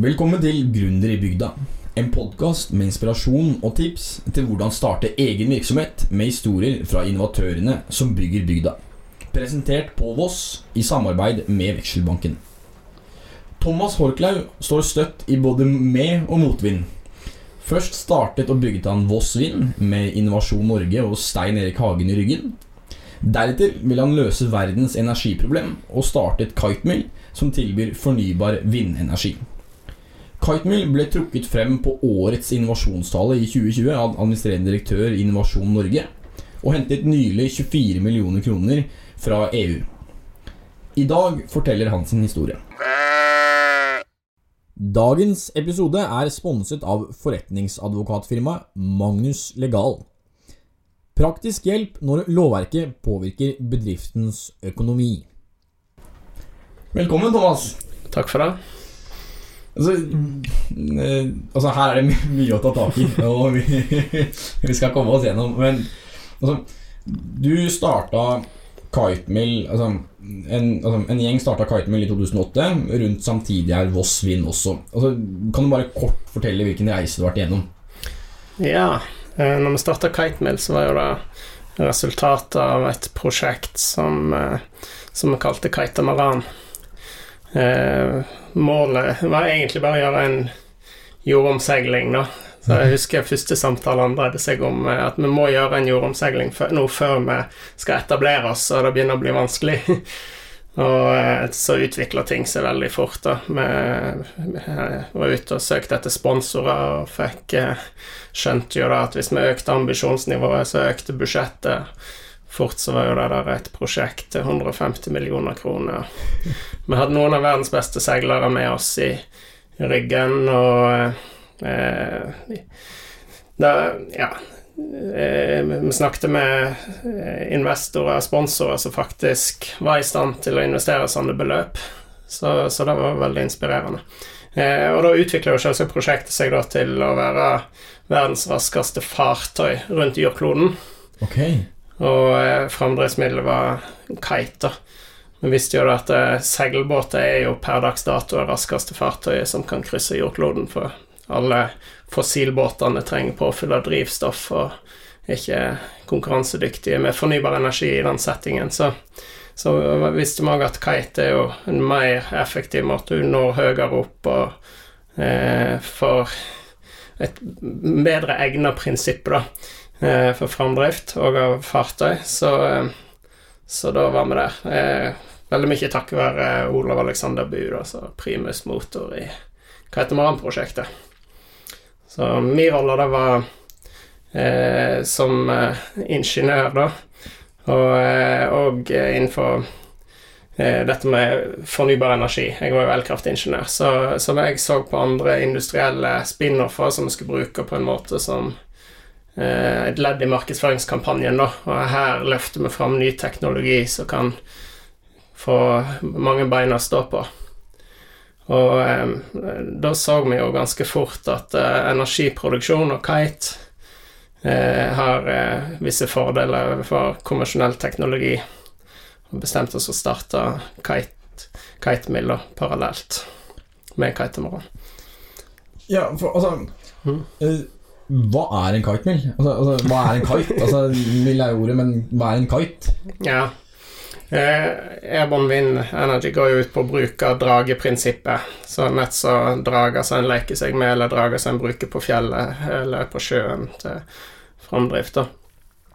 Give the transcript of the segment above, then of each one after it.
Velkommen til Gründer i bygda. En podkast med inspirasjon og tips til hvordan starte egen virksomhet med historier fra innovatørene som bygger bygda. Presentert på Voss i samarbeid med Vekselbanken. Thomas Horklau står støtt i både med- og motvind. Først startet og bygget han Voss Vind med Innovasjon Norge og Stein Erik Hagen i ryggen. Deretter vil han løse verdens energiproblem og starte et Kitemill, som tilbyr fornybar vindenergi. Kitemill ble trukket frem på årets innovasjonstale i 2020 av administrerende direktør i Innovasjon Norge, og hentet nylig 24 millioner kroner fra EU. I dag forteller han sin historie. Dagens episode er sponset av forretningsadvokatfirmaet Magnus Legal. Praktisk hjelp når lovverket påvirker bedriftens økonomi. Velkommen, Thomas. Takk for det. Altså, eh, altså her er det my mye å ta tak i, og vi, vi skal komme oss gjennom. Men altså, du starta Kitemill altså, en, altså, en gjeng starta Kitemill i 2008, rundt samtidig er Voss Vind også. Altså, kan du bare kort fortelle hvilken reise du har vært igjennom? Ja, eh, når vi starta Kitemill, så var jo det resultatet av et prosjekt som, eh, som vi kalte Kitamaran. Eh, målet var egentlig bare å gjøre en jordomseiling, da. Så jeg husker første samtalen dreide seg om eh, at vi må gjøre en jordomseiling nå før vi skal etablere oss, og det begynner å bli vanskelig. og eh, så utvikler ting seg veldig fort. da. Vi var ute og søkte etter sponsorer og fikk skjønte jo da at hvis vi økte ambisjonsnivået, så økte budsjettet. Fort så var jo det der et prosjekt til 150 millioner kroner. Vi hadde noen av verdens beste seilere med oss i ryggen, og eh, da, Ja. Eh, vi snakket med investorer og sponsorer som faktisk var i stand til å investere sånne beløp, så, så det var veldig inspirerende. Eh, og da utvikla selvsagt prosjektet seg da til å være verdens raskeste fartøy rundt jordkloden. Okay. Og eh, framdriftsmiddelet var kite. Vi visste jo at eh, seilbåter er jo per dags dato det raskeste fartøyet som kan krysse jordkloden, for alle fossilbåtene trenger påfyll av drivstoff og er ikke konkurransedyktige med fornybar energi i den settingen. Så, så visste vi òg at kite er jo en mer effektiv måte. Du når høyere opp og eh, får et bedre egna prinsipp, da for framdrift og av fartøy, så, eh, så da var vi der. Eh, veldig mye takket være Olav Alexander Bu, altså primus motor i Katamaran-prosjektet. Så min rolle da var eh, som eh, ingeniør, da, og, og innenfor dette med fornybar energi. Jeg var jo elkraftingeniør, så, så jeg så på andre industrielle spin-offer som vi skulle bruke på en måte som Eh, et ledd i markedsføringskampanjen, da. Og her løfter vi fram ny teknologi som kan få mange bein å stå på. Og eh, da så vi jo ganske fort at eh, energiproduksjon og kite eh, har eh, visse fordeler for konvensjonell teknologi. Og bestemte oss å starte kite, kitemill parallelt med kitemaran. Ja, for altså mm. Hva er en kitemill? Altså, altså, hva er en kite? Altså, mill er ordet, men hva er en kite? Ja. Eh, Airborne Wind Energy går jo ut på å bruke drageprinsippet. Så nett så drager som en leker seg med, eller drager som en bruker på fjellet eller på sjøen til framdrift.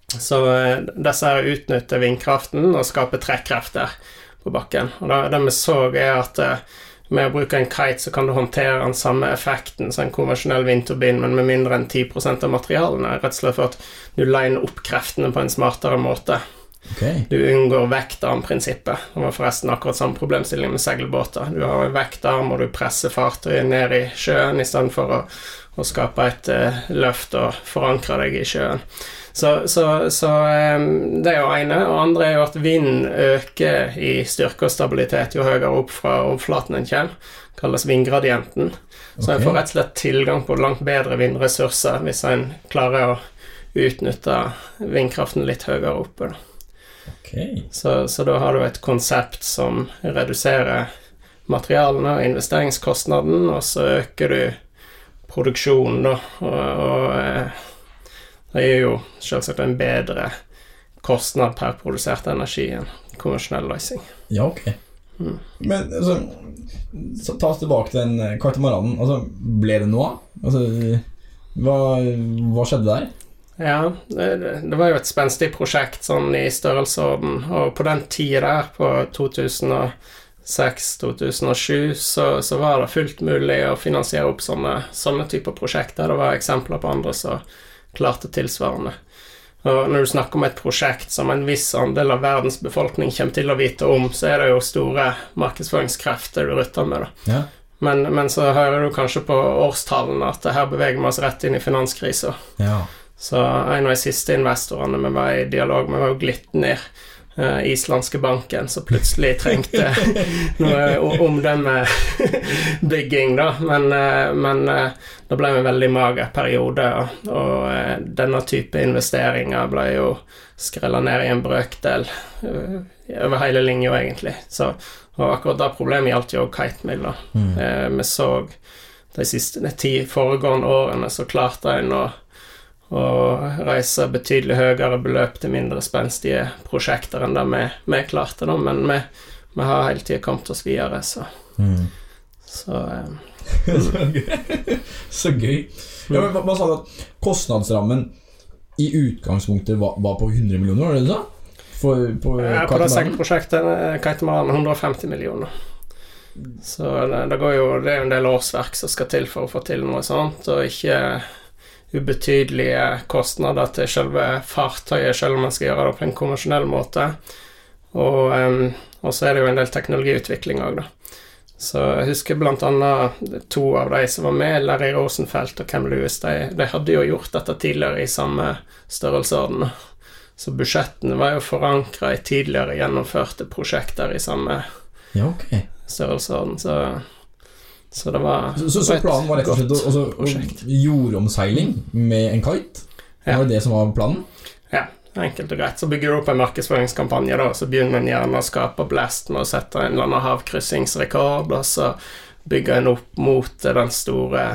Så eh, disse her utnytter vindkraften og skaper trekkrefter på bakken. Og det, det vi så, er at eh, med å bruke en kite så kan du håndtere den samme effekten som en konvensjonell vindturbin, men med mindre enn 10% av materialene. Rett og slett for at du liner opp kreftene på en smartere måte. Okay. Du unngår vektarmprinsippet. Det var forresten akkurat samme problemstilling med seilbåter. Du har en vektarm, og du presser fartøyet ned i sjøen istedenfor å, å skape et uh, løft og forankre deg i sjøen. Så, så, så det er jo ene. Og andre er jo at vind øker i styrke og stabilitet jo høyere opp fra overflaten en kommer. Kalles vindgradienten. Så okay. en får rett og slett tilgang på langt bedre vindressurser hvis en klarer å utnytte vindkraften litt høyere oppe. Okay. Så, så, da har du et konsept som reduserer materialene og investeringskostnaden, og så øker du produksjonen, da. Og, og eh, det gir jo selvsagt en bedre kostnad per produsert energi enn konvensjonell løsning. Ja, ok. Mm. Men altså, så ta oss tilbake til den eh, katamaranen. Altså, ble det noe av? Altså, hva, hva skjedde der? Ja, det, det var jo et spenstig prosjekt sånn i størrelsesorden, og på den tida der, på 2006-2007, så, så var det fullt mulig å finansiere opp sånne, sånne typer prosjekter. Det var eksempler på andre som klarte tilsvarende. Og når du snakker om et prosjekt som en viss andel av verdens befolkning kommer til å vite om, så er det jo store markedsføringskrefter du rutter med. da. Ja. Men, men så hører du kanskje på årstallene at her beveger vi oss rett inn i finanskrisa. ja. Så en av de siste investorene vi var i dialog med, var jo Glitnir, eh, islandske banken, som plutselig trengte noe omdømmebygging, da. Men, uh, men uh, det ble en veldig mager periode, og, og eh, denne type investeringer ble jo skrella ned i en brøkdel eh, over hele linja, egentlig. Så, og akkurat det problemet gjaldt jo Kitemill, da. Mm. Eh, vi så de siste de ti foregående årene så klarte en å, å reise betydelig høyere beløp til mindre spenstige prosjekter enn det vi, vi klarte, da. Men vi, vi har hele tida kommet oss videre, så, Mm. så eh, så gøy. Så gøy. Ja, men hva, sa du at kostnadsrammen i utgangspunktet var, var på 100 millioner, var det det du sa? For, på ja, På det seilprosjektet eh, Kaitamaran 150 millioner. Så det, det går jo Det er jo en del årsverk som skal til for å få til noe sånt, og ikke ubetydelige kostnader til selve fartøyet, selv om man skal gjøre det på en konvensjonell måte. Og, og så er det jo en del teknologiutvikling òg, da. Så jeg husker annet to av de som var med, Larry Rosenfeldt og Cam Lewis, de, de hadde jo gjort dette tidligere i samme størrelsesorden. Så budsjettene var jo forankra i tidligere gjennomførte prosjekter i samme Ja, okay. størrelsesorden, så, så det var Så, så, så planen var rett og slett altså, jordomseiling med en kite? Ja. Var det det som var planen? Ja, enkelt og greit. Så bygger du opp en markedsføringskampanje, da, så begynner en gjerne å skape blest med å sette en eller annen havkryssingsrekord, og så bygger en opp mot den store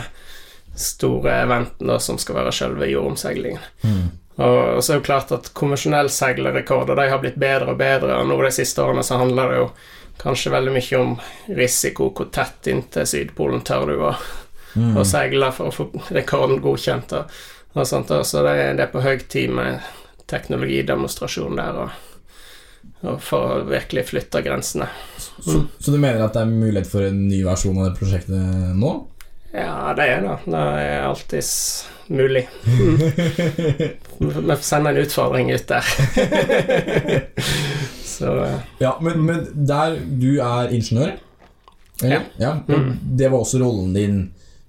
store eventen da, som skal være selve jordomseilingen. Mm. Og så er det jo klart at konvensjonell seilerrekorder de har blitt bedre og bedre, og nå de siste årene så handler det jo kanskje veldig mye om risiko, hvor tett inntil Sydpolen tør du å, Mm. å seile for å få rekorden godkjent. Og, sånt, og så det, det er på høy tid med teknologidemonstrasjon der, og, for å virkelig flytte grensene. Så, så du mener at det er mulighet for en ny versjon av det prosjektet nå? Ja, det er det. Det er alltids mulig. Mm. Vi får sende en utfordring ut der. så eh, Ja, men, men der du er ingeniør eller? Ja. ja. Mm. Det var også rollen din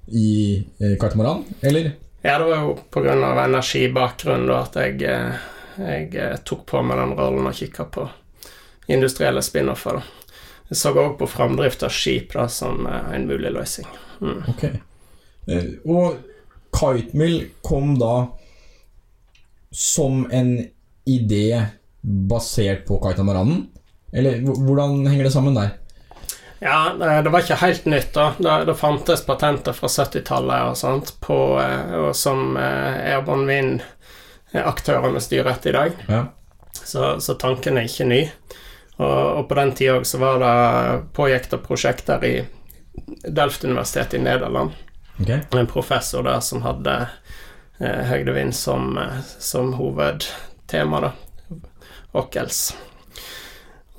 i eh, Katamaran, eller? Ja, det var jo pga. energibakgrunnen da at jeg, eh, jeg tok på meg den rollen og kikka på industrielle spin-offer. Jeg så òg på framdrift av skip da, som en mulig løsning. Mm. Ok. Eh, og Kitemill kom da som en idé basert på Kaitamaranen? Eller hvordan henger det sammen der? Ja, det, var ikke helt nytt. da Det, det fantes patenter fra 70-tallet og sånt på, eh, og som eh, Airborne Wind-aktørene styrer etter i dag. Ja. Så, så tanken er ikke ny. Og, og på den tida så var det pågikk det prosjekter i Delft-universitetet i Nederland. Okay. En professor der som hadde eh, høydevind som, eh, som hovedtema, da. Ockels.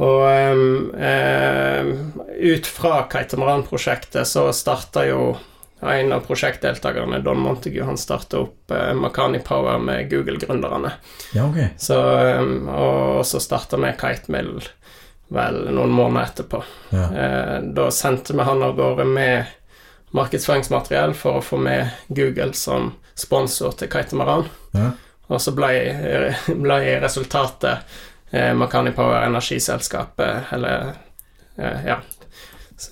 Og em, ut fra Kaitamaran-prosjektet så starta jo en av prosjektdeltakerne, Don Montague, han starta opp eh, Makani Power med Google-gründerne. Ja, ok. Så, um, og så starta vi Kitemill vel noen måneder etterpå. Ja. Eh, da sendte vi han av gårde med markedsføringsmateriell for å få med Google som sponsor til Kaitamaran. Ja. Og så ble, ble resultatet eh, Makani Power energiselskapet, eller eh, ja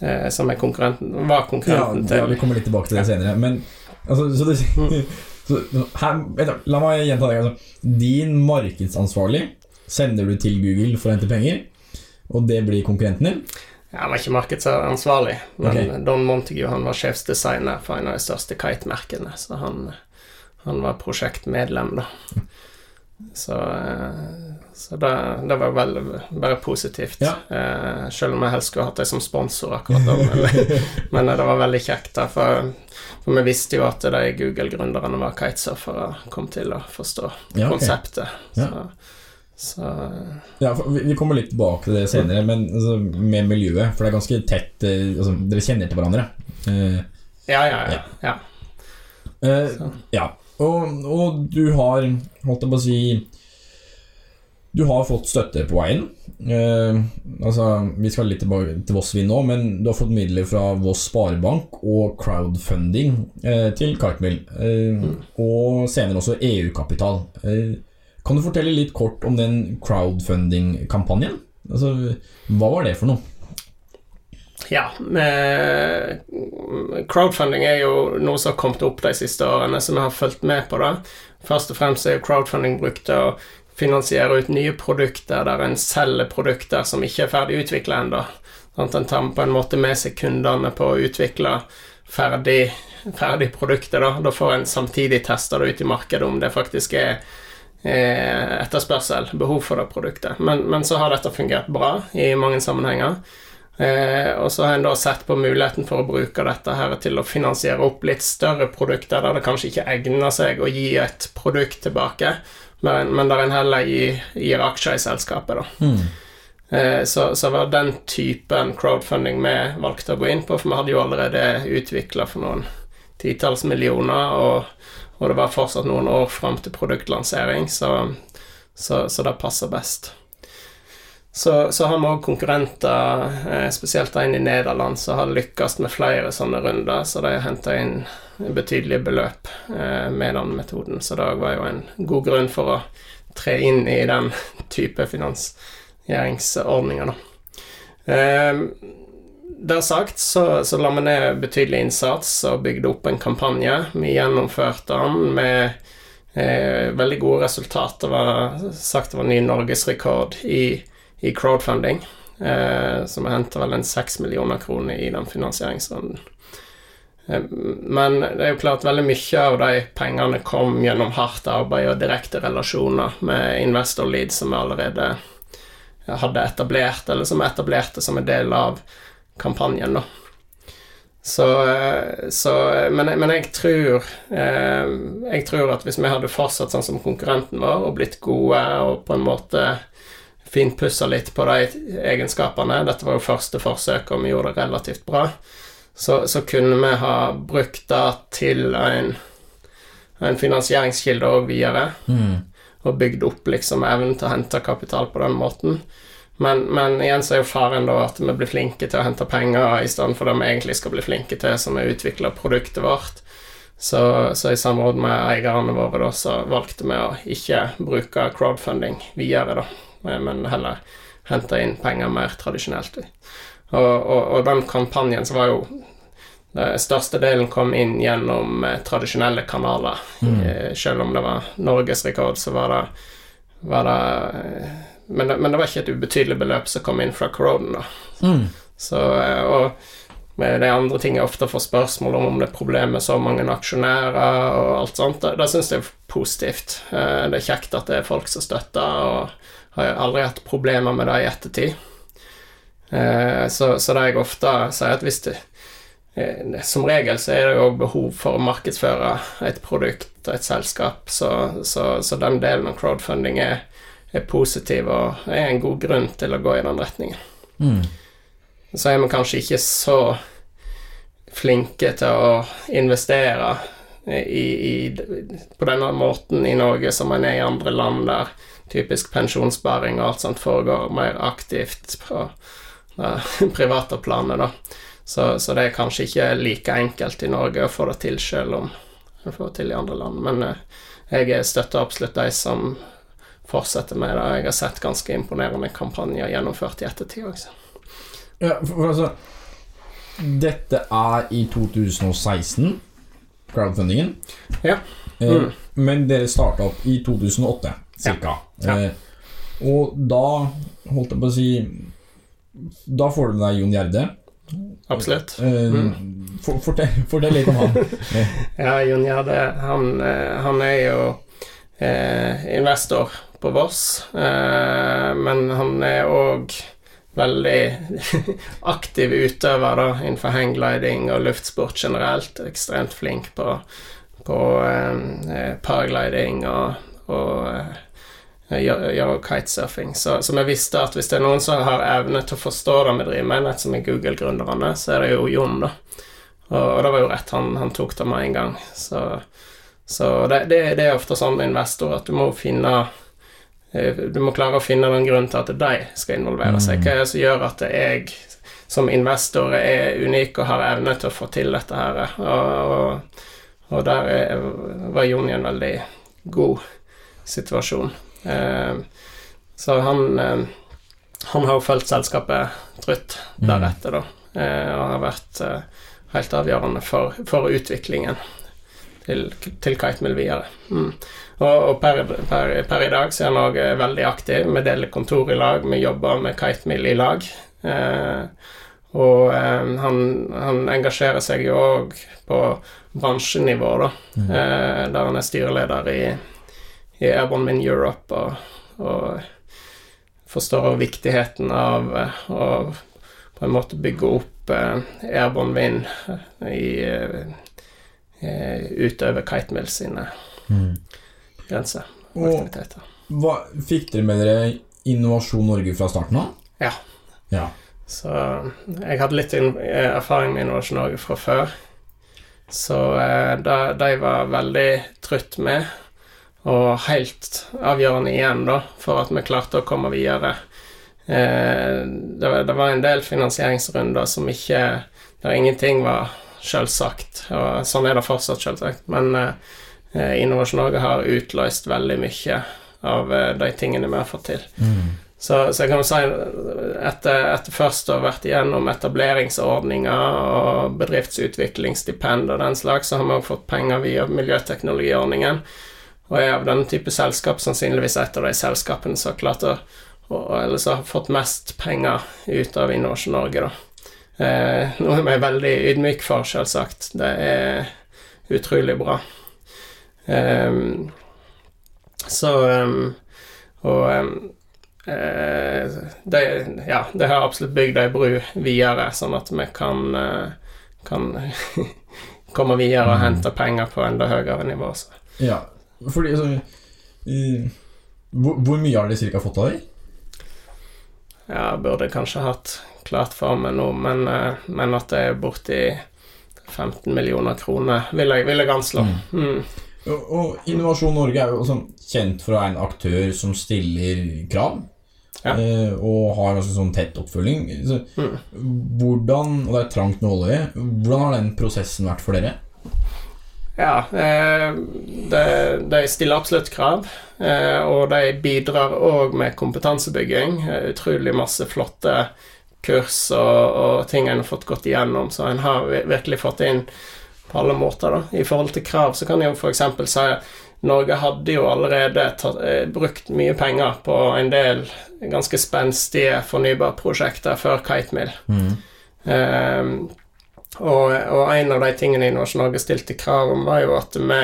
eh, Som er konkurrenten, var Ja, til ja, vi kommer litt tilbake til det senere. Men altså, så det, så, her, La meg gjenta det. Altså. Din markedsansvarlig sender du til Google for å hente penger, og det blir konkurrenten din? Ja, han var ikke markedsansvarlig, men okay. Don Montague han var sjefsdesigner for en av de største kite-merkene, så han, han var prosjektmedlem, da. Så, eh, så det, det var veldig, bare positivt. Ja. Eh, selv om jeg helst skulle hatt dem som sponsor akkurat da. Men, men det var veldig kjekt, da. For, for vi visste jo at de Google-gründerne var kitesurfere, kom til å forstå Ja, okay. konseptet. Ja. Så, så Ja, vi kommer litt tilbake til det senere, men altså, med miljøet, for det er ganske tett eh, altså, Dere kjenner til hverandre. Eh, Ja, ja, ja. ja. eh, ja. Og, og du har, holdt jeg på å si Du har fått støtte på veien. Eh, altså, vi skal litt tilbake til Voss vi nå, men du har fått midler fra Voss Sparebank og crowdfunding eh, til Kitemill. Eh, Og senere også EU-kapital. Eh, kan du fortelle litt kort om den crowdfunding-kampanjen? Altså, hva var det for noe? Ja, crowdfunding er jo noe som har kommet opp de siste årene, så vi har fulgt med på det. Først og fremst er jo crowdfunding brukt til å finansiere ut nye produkter der en selger produkter som ikke er ferdig utvikla ennå. Sånn en tar på en måte med seg kundene på å utvikle ferdig, ferdig produkter. Da. da får en samtidig testa det ut i markedet om det faktisk er eh, etterspørsel, behov for det produktet. Men, men så har dette fungert bra i mange sammenhenger. Eh, og så har en da sett på muligheten for å bruke dette her til å finansiere opp litt større produkter der det kanskje ikke egner seg å gi et produkt tilbake, men, men der en heller gir, gir aksjer i selskapet, da. Eh, så, så var den typen crowdfunding vi valgte å gå inn på, for vi hadde jo allerede utvikla for noen titalls millioner, og, og det var fortsatt noen år fram til produktlansering, så, så, så det passer best. Så, så har vi òg konkurrenter, eh, spesielt en i Nederland, som har lykkes med flere sånne runder, så de har henta inn betydelige beløp eh, med den metoden. Så det var jo en god grunn for å tre inn i den type finansieringsordninger, da. Eh, det sagt så, så la vi ned betydelig innsats og bygde opp en kampanje. Vi gjennomførte den med eh, veldig gode resultater. Det var sagt det var ny norgesrekord i, i crowdfunding. Eh, som henta vel en seks millioner kroner i den finansieringsrunden. Eh, men det er jo klart veldig mye av de pengene kom gjennom hardt arbeid og direkte relasjoner med investor lead som vi allerede hadde etablert, eller som etablerte som en del av kampanjen, da. Så, eh, så men, men jeg tror eh, Jeg tror at hvis vi hadde fortsatt sånn som konkurrenten vår og blitt gode og på en måte finpussa litt på de egenskapene Dette var jo første forsøk, og vi gjorde det relativt bra. Så, så kunne vi ha brukt det til en, en finansieringskilde òg videre. Og bygd opp liksom evnen til å hente kapital på den måten. Men, men igjen så er jo faren da at vi blir flinke til å hente penger i stedet for det vi egentlig skal bli flinke til, som er å utvikle produktet vårt. Så, så i samråd med eierne våre da, så valgte vi å ikke bruke crowdfunding videre, da, men heller hente inn penger mer tradisjonelt. Og, og, og den kampanjen så var jo den største delen kom inn gjennom eh, tradisjonelle kanaler. Mm. selv om det var norgesrekord, så var det, var det eh, men, det men det var ikke et ubetydelig beløp som kom inn fra Coroden, da. Så, eh, og de andre ting jeg ofte får spørsmål om, om det er problem med så mange aksjonærer og alt sånt, det, det syns jeg er positivt. Eh, Det er kjekt at det er folk som støtter, og har jeg aldri hatt problemer med det i ettertid. Eh, Så, så det jeg ofte sier, at hvis det eh, Som regel så er det jo behov for å markedsføre et produkt og et selskap, så, så, så den delen av crowdfunding er, er positiv og er en god grunn til å gå i den retningen. Så er vi kanskje ikke så flinke til å investere i, i, på denne måten i Norge som man er i andre land der typisk pensjonssparing og alt sånt foregår mer aktivt på det private planet, da. Så, så det er kanskje ikke like enkelt i Norge å få det til, selv om en får det til i andre land. Men eh, jeg støtter absolutt de som fortsetter med det. Jeg har sett ganske imponerende kampanjer gjennomført i ettertid også. Ja, for, for altså Dette er i 2016, crowdfundingen. Ja. Eh, Mm. Men dere starta opp i 2008, cirka. Ja. Eh, og da holdt jeg på å si da får du med deg Jon Gjerde. Absolutt. Eh, Mm. for, fortell, fortell litt om han. Ja, Jon Gjerde, han, eh, han er jo eh, investor på Voss, eh, men han er òg veldig aktiv utøver da, innenfor hanggliding og luftsport generelt. Ekstremt flink på, på eh, paragliding og, og gjøre gjøre kitesurfing. Så, så vi visste at hvis det er noen som har evne til å forstå det vi driver med, nett som er Google-gründerne, så er det jo Jon, da. Og, og det var jo rett, han, han tok det med en gang. Så, så det, det, det er ofte sånn med investor at du må finne eh, Du må klare å finne den grunnen til at de skal involvere seg. Hva er det som gjør at jeg som investor er unik og har evne til å få til dette her? Og, og, og der er, var Jon i en veldig god situasjon. Eh, så han eh, Han har jo fulgt selskapet trutt deretter, da, eh, og har vært helt avgjørende for, for utviklingen til, til Kitemill videre. Mm. Og, og per, per, per i dag så er han òg veldig aktiv. Vi deler kontor i lag, vi jobber med Kitemill i lag. Eh, og eh, han, han engasjerer seg jo òg på bransjenivå, da, eh, der han er styreleder i, i Airborne Wind Europe og, og forstår viktigheten av å på en måte bygge opp eh, Airborne Wind eh, i eh, utover Kitemill sine Mm. grenser og Og aktiviteter. hva, fikk dere med dere Innovasjon Norge fra starten av? Ja. Ja. Så jeg hadde litt erfaring med Innovasjon Norge fra før. Så eh, de var veldig trutt med, og helt avgjørende igjen, da, for at vi klarte å komme videre. Eh, det, var- det var en del finansieringsrunder som ikke Der ingenting var selvsagt, og sånn er det fortsatt, selvsagt. Men eh, Innovasjon Norge har utløst veldig mye av eh, de tingene vi har fått til. Mm. Så, så jeg kan jo si etter, etter først å ha vært igjennom etableringsordninger og bedriftsutviklingsstipend og den slags, så har vi også fått penger via miljøteknologiordningen. Og er av denne type selskap sannsynligvis et av de selskapene som har klart å eller som har fått mest penger ut av Innovasjon Norge, da. Eh, noe vi er veldig ydmyk for, selvsagt. Det er utrolig bra. Eh, så ehm, Og ehm, eh, det, ja, det har absolutt bygd ei bru videre, sånn at vi kan, eh, kan komme videre og hente penger på enda høyere nivå. Så. ja. Fordi altså i- hvor, hvor mye har dere cirka fått av dem? Ja, burde kanskje hatt klart for meg nå, men, eh, men at det er borti 15 millioner kroner, vil jeg, vil jeg anslå. Mm. Og, og Innovasjon Norge er jo også kjent for å være en aktør som stiller krav. Ja. Eh, og har ganske sånn tett oppfølging. Så, Mm. Hvordan, og det er trangt nåløye, hvordan har den prosessen vært for dere? Ja, eh, de, stiller absolutt krav, eh, og de bidrar òg med kompetansebygging. Eh, utrolig masse flotte kurs og, og ting en har fått gått igjennom, så en har virkelig fått inn på alle måter. da. I forhold til krav så kan jeg jo f.eks. si at Norge hadde jo allerede tatt, brukt mye penger på en del ganske spenstige fornybarprosjekter før Kitemill. Ehm, og, og en av de tingene Innovasjon stilte krav om, var jo at vi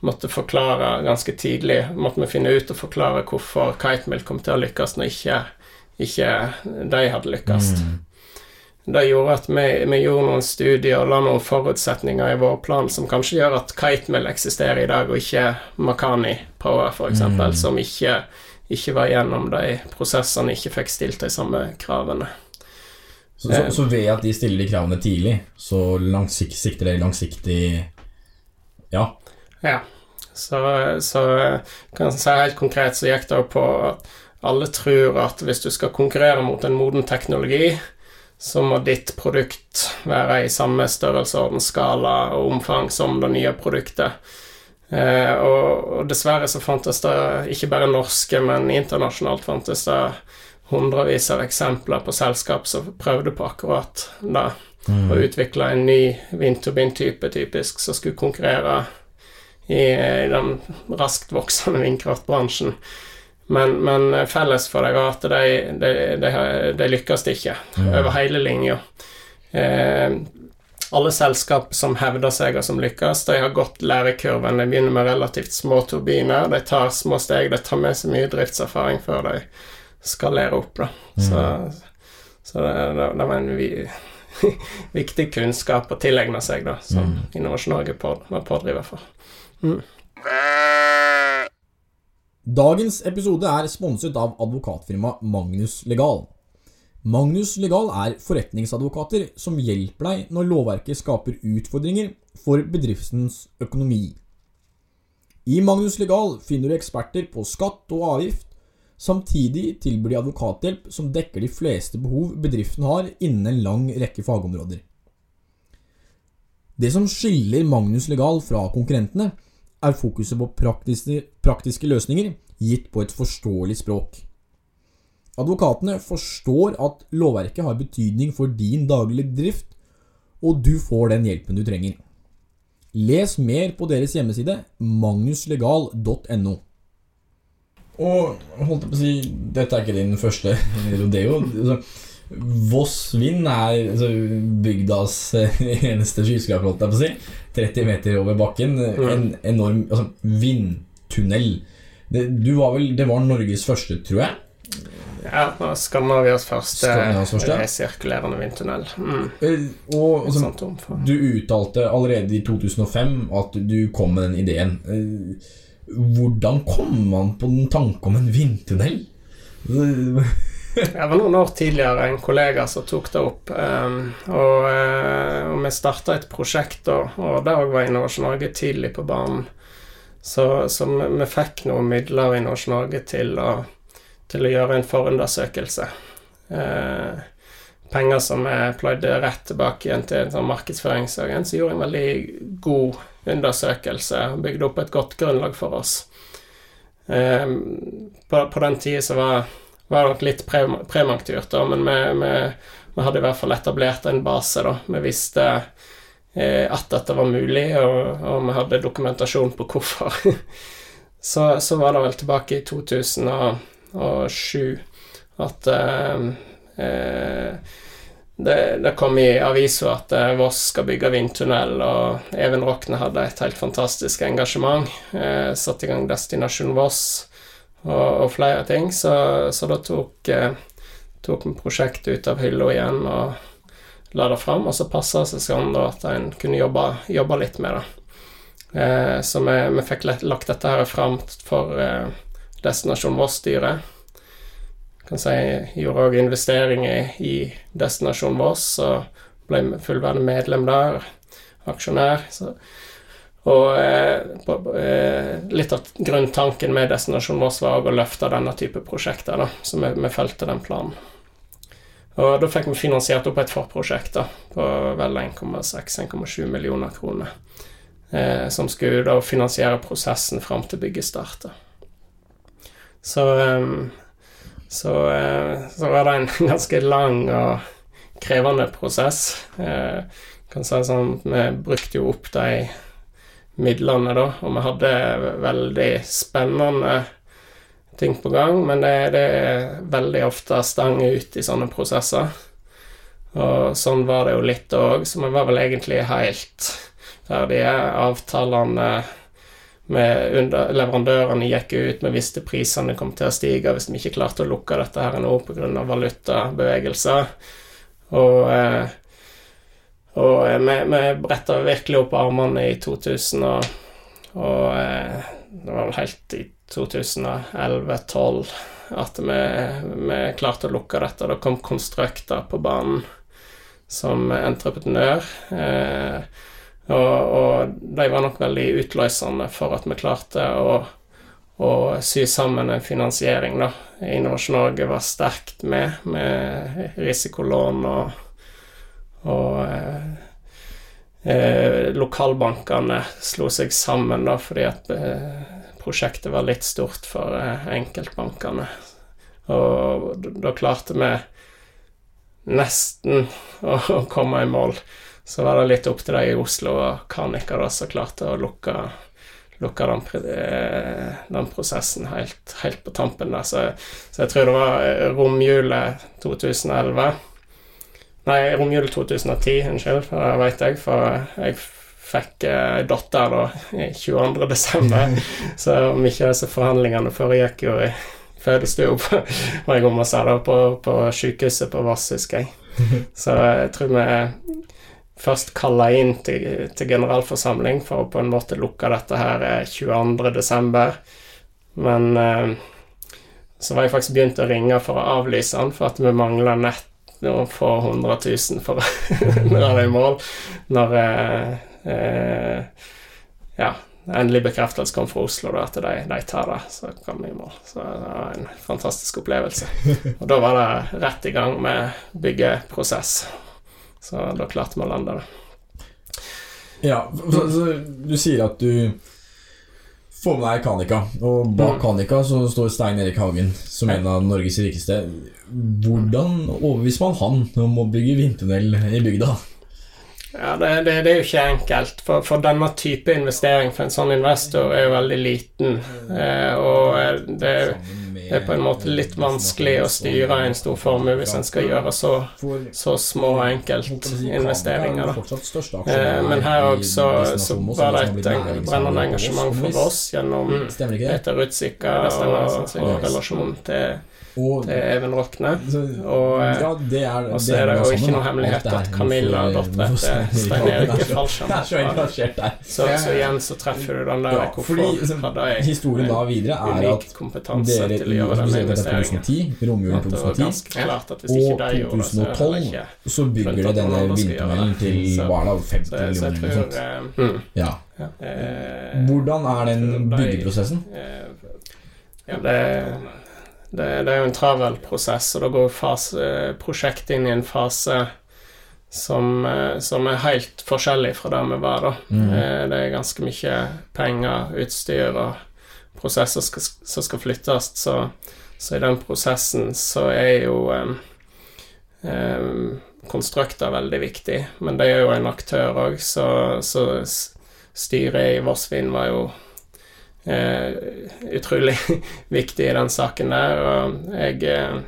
måtte forklare ganske tidlig Måtte vi finne ut og forklare hvorfor Kitemill kom til å lykkes når ikke, ikke de hadde lykkes. Det gjorde at vi, vi gjorde noen studier og la noen forutsetninger i vår plan som kanskje gjør at Kitemill eksisterer i dag, og ikke Makani Power, f.eks., eksempel som ikke, ikke var gjennom de prosessene, ikke fikk stilt de samme kravene. Så, så, så ved at de stiller de kravene tidlig, så langsikt, sikter dere langsiktig Ja. Ja, så, så kan jeg si helt konkret så gikk det jo på at alle tror at hvis du skal konkurrere mot en moden teknologi, så må ditt produkt være i samme størrelsesorden, skala og omfang som det nye produktet. Eh, og, og dessverre så fantes det ikke bare norske, men internasjonalt fantes det hundrevis av eksempler på selskap som prøvde på akkurat det. Å utvikle en ny vindturbintype, typisk, som skulle konkurrere i, i den raskt voksende vindkraftbransjen. Men, men felles for dem var at de, de, de, de lykkes ikke mm. over hele linja. Eh, alle selskap som hevder seg og som lykkes, de har gått lærekurven. De begynner med relativt små turbiner, de tar små steg, de tar med seg mye driftserfaring før de skalerer opp. Da. Så, så det, det, det var en vi, viktig kunnskap å tilegne seg, da, som Mm. Innovasjon Norge på, var pådriver for. Dagens episode er sponset av advokatfirmaet Magnus Legal. Magnus Legal er forretningsadvokater som hjelper deg når lovverket skaper utfordringer for bedriftens økonomi. I Magnus Legal finner du eksperter på skatt og avgift. Samtidig tilbyr de advokathjelp som dekker de fleste behov bedriften har innen en lang rekke fagområder. Det som skiller Magnus Legal fra konkurrentene, er fokuset på praktiske, praktiske løsninger gitt på et forståelig språk. Advokatene forstår at lovverket har betydning for din daglige drift, og du får den hjelpen du trenger. Les mer på deres hjemmeside magnuslegal.no. Og holdt jeg på å si Dette er ikke din første rodeo. Altså, Voss Vind er altså, bygdas eneste skyskraper, holdt jeg på å si. 30 meter over bakken. En enorm altså, vindtunnel. Det, du var vel, det var Norges første, tror jeg. Ja, Skandinavias første, Skandinavias første, sirkulerende vindtunnel. Mm. Eh, Og altså, du uttalte allerede i 2005 at du kom med den ideen. Hvordan kom man på den tanke om en vindtunnel? Jeg var noen år tidligere en kollega som tok det opp. ehm, og, eh, og vi starta et prosjekt da, og det òg var Innovasjon Norge tidlig på banen. Så, så vi, vi fikk noen midler i Innovasjon Norge til å, til å gjøre en forundersøkelse. Eh, penger som jeg pløyde rett tilbake igjen til en sånn markedsføringsagent, som gjorde en veldig god undersøkelse og bygde opp et godt grunnlag for oss. Eh, på, på den tida så var var nok litt pre prematurt, da, men vi, vi, vi hadde i hvert fall etablert en base. da. Vi visste eh, at dette var mulig, og, og vi hadde dokumentasjon på hvorfor. så, så var det vel tilbake i 2007 at eh, eh, det, det kom i avisa at eh, Voss skal bygge vindtunnel, og Even Rokne hadde et helt fantastisk engasjement. Eh, Satte i gang Destinasjon Voss og, og flere ting, så, så da tok, eh, vi prosjektet ut av hylla igjen og la det fram, og så passa det seg sånn da at en kunne jobbe, jobbe litt med det. Eh, så vi, vi fikk lagt dette her fram for eh, Destinasjon Voss-styret. Kan si, gjorde òg investeringer i Destinasjon Voss, og ble fullverdig medlem der, aksjonær. Så og eh, på, eh, litt av grunntanken med Destinasjon Voss var å løfte denne type prosjekter, da, så vi, vi fulgte den planen. Og da fikk vi finansiert opp et forprosjekt da, på vel 1,6-1,7 millioner kroner. Eh, som skulle da finansiere prosessen fram til bygget starta. Så, eh, så, eh, så var det en ganske lang og krevende prosess. Eh, kan si sånn, Vi brukte jo opp de midlene, da. Og vi hadde veldig spennende ting på gang, men det, det er veldig ofte stang ut i sånne prosesser. Og sånn var det jo litt òg, så vi var vel egentlig helt ferdige. Avtalene leverandørene gikk ut, vi visste prisene kom til å stige hvis vi ikke klarte å lukke dette her nå pga. valutabevegelser. Og eh, og eh, vi, vi bretta virkelig opp armene i 2000, og, og eh, det var vel helt i 2011-2012 at vi, vi klarte å lukke dette. Da kom Konstrukta på banen som entreprenør. Eh, og, og de var nok veldig utløsende for at vi klarte å, å sy sammen en finansiering, da. Innovasjon Norge var sterkt med, med risikolån og og eh, eh, lokalbankene slo seg sammen da fordi at eh, prosjektet var litt stort for eh, enkeltbankene. Og da, klarte vi nesten å komme i mål. Så var det litt opp til de i Oslo og Karnika da, som klarte å lukke, lukke den, eh, den prosessen helt, helt på tampen der. Så, så jeg tror det var eh, romjulet 2011 Nei, romjulet 2010, unnskyld, det vet jeg, for jeg fikk eh, datter da i 22. desember. Så mye av disse forhandlingene foregikk jo i fødestua, på- på, på sykehuset på Vass, husker jeg. Så jeg tror vi først kalla inn til, til generalforsamling for å på en måte lukke dette her eh, 22. desember. Men eh, så var jeg faktisk begynt å ringe for å avlyse den, for at vi mangla nett og få hundre tusen for å nå det i mål. Når eh, eh, ja, endelig bekreftelse kom fra Oslo, da, at de, de tar det, så kom vi i mål. Så det var en fantastisk opplevelse. Og da var det rett i gang med byggeprosess. Så da klarte vi å lande det. Ja, så, så du sier at du får med deg Kanika, og bak Mm. Kanika så står Stein Erik Hagen som en av Norges rikeste. Hvordan overbeviser man han om å bygge vindtunnel i bygda? Ja, det, det, det er jo ikke enkelt, for, for denne type investering for en sånn investor er jo veldig liten. Eh, og er det, det er på en måte litt vanskelig å styre en stor formue hvis en skal gjøre så, så små enkeltinvesteringer. da. Eh, men her også så var det et brennende engasjement for oss gjennom? Peter Rutsika Ja, og, og relasjonen til, Og, til Even Rokne. Og, ja, det er, Og så er det jo ikke noe hemmelighet at Camilla, datteren hvorfor til Stein Erik, er er så. Så, igjen så treffer du den der Ja, hvorfor hadde jeg Historien da videre er at dere til å gjøre denne er investeringen. 2010, romjulen At det var 2010, klart at hvis og ikke de gjorde så er 2012 ikke så bygger de denne vindtunnelen til hva er det, 50 Så, så jeg millioner eller noe sånt. eh, mm, Ja. eh, Hvordan er den byggeprosessen? eh, Ja, det, det, det er jo en travel prosess, og da går fase, prosjektet inn i en fase som, eh, som er helt forskjellig fra der vi var da. Mm. Eh, Det er ganske mye penger, utstyr og prosesser skal, som skal flyttes, så, så i den prosessen så er jo um, um, konstrukter veldig viktig, men det er jo en aktør òg, så, så styret i Vossvin var jo eh, utrolig viktig i den saken der, og jeg eh,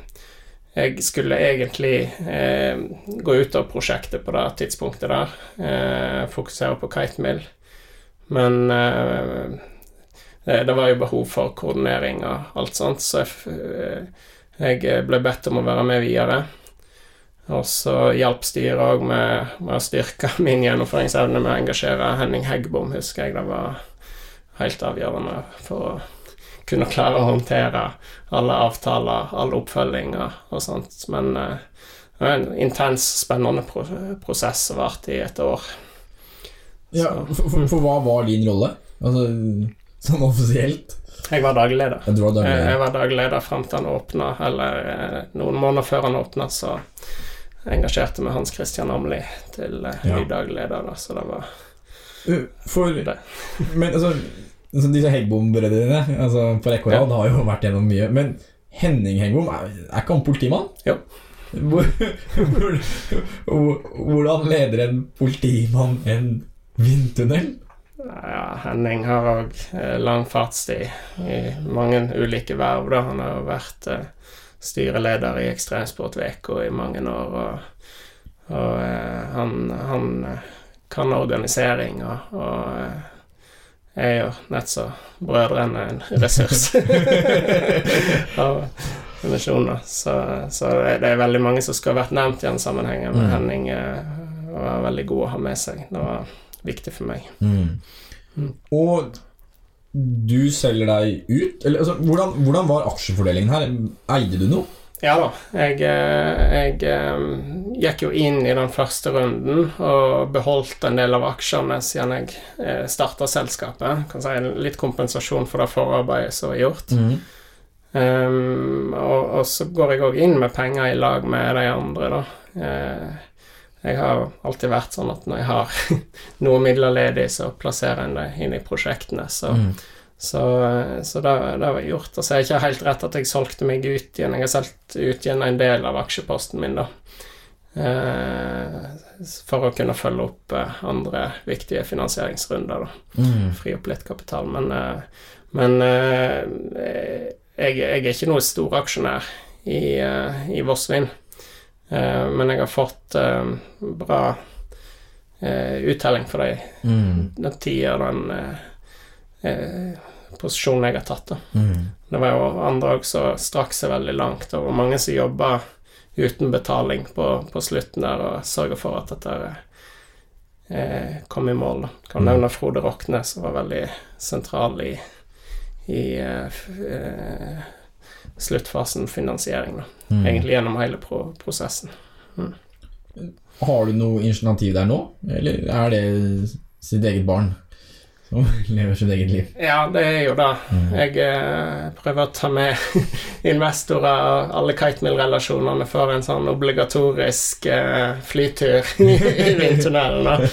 jeg skulle egentlig eh, gå ut av prosjektet på det tidspunktet der. Eh, fokusere på Kite Mill. Men eh, det, var jo behov for koordinering og alt sånt, så jeg, eh, jeg ble bedt om å være med videre. Og så hjalp styret òg med, med å styrke min gjennomføringsevne med å engasjere Henning Heggbom, husker jeg. Det var helt avgjørende for å kunne klare å håndtere alle avtaler, alle oppfølginger og, sånt. Men eh, det var en intens, spennende pro prosess som varte i et år. Ja, for, for, for hva var din rolle? Altså, sånn offisielt? Jeg var dagleder. Du var Jeg, jeg var dagleder fram til han åpna, eller eh, noen måneder før han åpna, så engasjerte vi Hans Christian Amli til eh, Ja. ny dagleder. da, så det var For Det. Men altså, altså Disse Heggbom-brødrene altså, på rekke og rad har jo vært gjennom mye. Men Henning Heggbom, er, er ikke han politimann? Ja. Hvor, hvor, hvor- hvordan leder en politimann en vindtunnel? Ja, Henning har òg eh, lang fartstid i mange ulike verv. Da. Han har jo vært eh, styreleder i Ekstremsport VK i mange år, og, og eh, han, han kan organisering og, og eh, er jo nett så brødrene en ressurs av dimensjoner. Så, så det det er veldig mange som skulle ha vært nevnt i den sammenhengen, men Mm. Henning eh, var veldig god å ha med seg. Det var viktig for meg. Mm. Og du selger deg ut? Eller, altså, hvordan, hvordan var aksjefordelingen her? Eide du noe? Ja da. Jeg, eh, jeg eh, gikk jo inn i den første runden og beholdt en del av aksjene siden jeg starta selskapet. Kan si Litt kompensasjon for det forarbeidet som er gjort. Um, og, og så går jeg òg inn med penger i lag med de andre, da. Eh, jeg har alltid vært sånn at når jeg har noe midler ledig, så plasserer jeg det inn i prosjektene. Så, Mm. Så, så det, det har jeg gjort. Og så er det ikke helt rett at jeg solgte meg ut igjen. Jeg har solgt ut igjen en del av aksjeposten min, da. eh, for å kunne følge opp eh, andre viktige finansieringsrunder. da Mm. fri opp litt kapital. Men, eh, men eh, jeg, jeg er ikke noe storaksjonær i, uh, i Vossvin. Eh, men jeg har fått bra eh, uttelling for de, Mm. den tida den eh, posisjonen jeg har tatt. Mm. Det var jo andre òg som strakk seg veldig langt. Var mange som jobba uten betaling på, på slutten der og sørga for at dette eh, kom i mål. Da. Kan Mm. nevne Frode Rokne, som var veldig sentral i, i eh, eh, sluttfasen finansiering. Da. Mm. Egentlig gjennom hele pro prosessen. Har du noe initiativ der nå, eller er det sitt eget barn som lever sitt eget liv? Ja, det er jo det. Mm. Jeg eh, prøver å ta med investorer og alle kitemill-relasjonene for en sånn obligatorisk eh, flytur i vindtunnelen.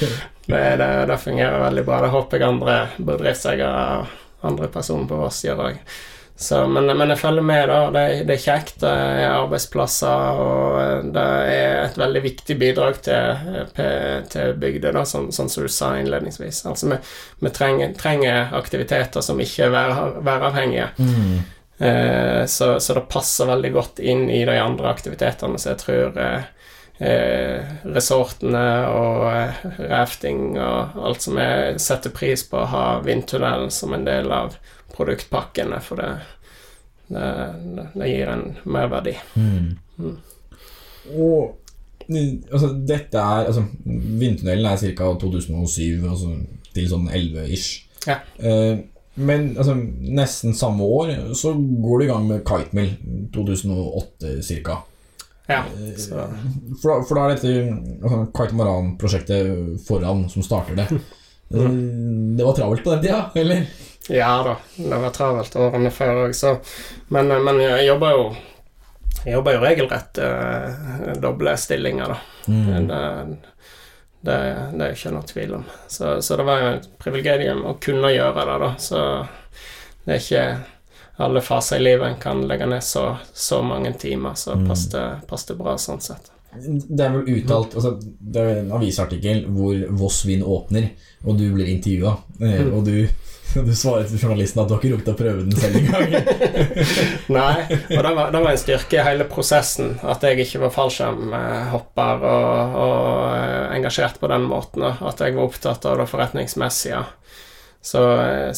Det, det, det fungerer veldig bra. Det håper jeg andre bedriftseiere og andre personer på Voss gjør òg. Men, men jeg følger med, da. Det, det er kjekt. Det er arbeidsplasser, og det er et veldig viktig bidrag til, til bygda, da, sånn, sånn som du sa innledningsvis. Altså, vi, vi trenger, trenger aktiviteter som ikke er vær, væravhengige. Mm. Eh, så, så det passer veldig godt inn i de andre aktivitetene, så jeg tror eh, eh, resortene og eh, rafting og alt som jeg setter pris på å ha vindtunnelen som en del av produktpakkene, for det, det, det gir en merverdi. Mm. Mm. Og altså, dette er altså, Vindtunnelen er ca. 2007, altså, til sånn 11-ish. Ja. Eh, men altså, nesten samme år så går du i gang med Kitemill. 2008 ca. Ja, så For, for da er dette altså, Kitemaran-prosjektet foran som starter det. Eh, Det var travelt på den tida, eller? Ja da, det var travelt årene før òg, så men, men jeg jobber jo Jeg jobber jo regelrett eh, doble stillinger, da. Mm. Det, det, det er ikke noe tvil om. Så, så det var jo et privilegium å kunne gjøre det, da. Så det er ikke alle faser i livet en kan legge ned så, så mange timer, så Mm. passer passet bra sånn sett. Det er vel uttalt altså, Det er en avisartikkel hvor Voss Vind åpner, og du blir intervjua, eh, Mm. og du, du svarer til journalisten at du har ikke rukket å prøve den selv engang. Nei, og det var, det var en styrke i hele prosessen at jeg ikke var fallskjermhopper og, og engasjert på den måten. At jeg var opptatt av det forretningsmessige. Så,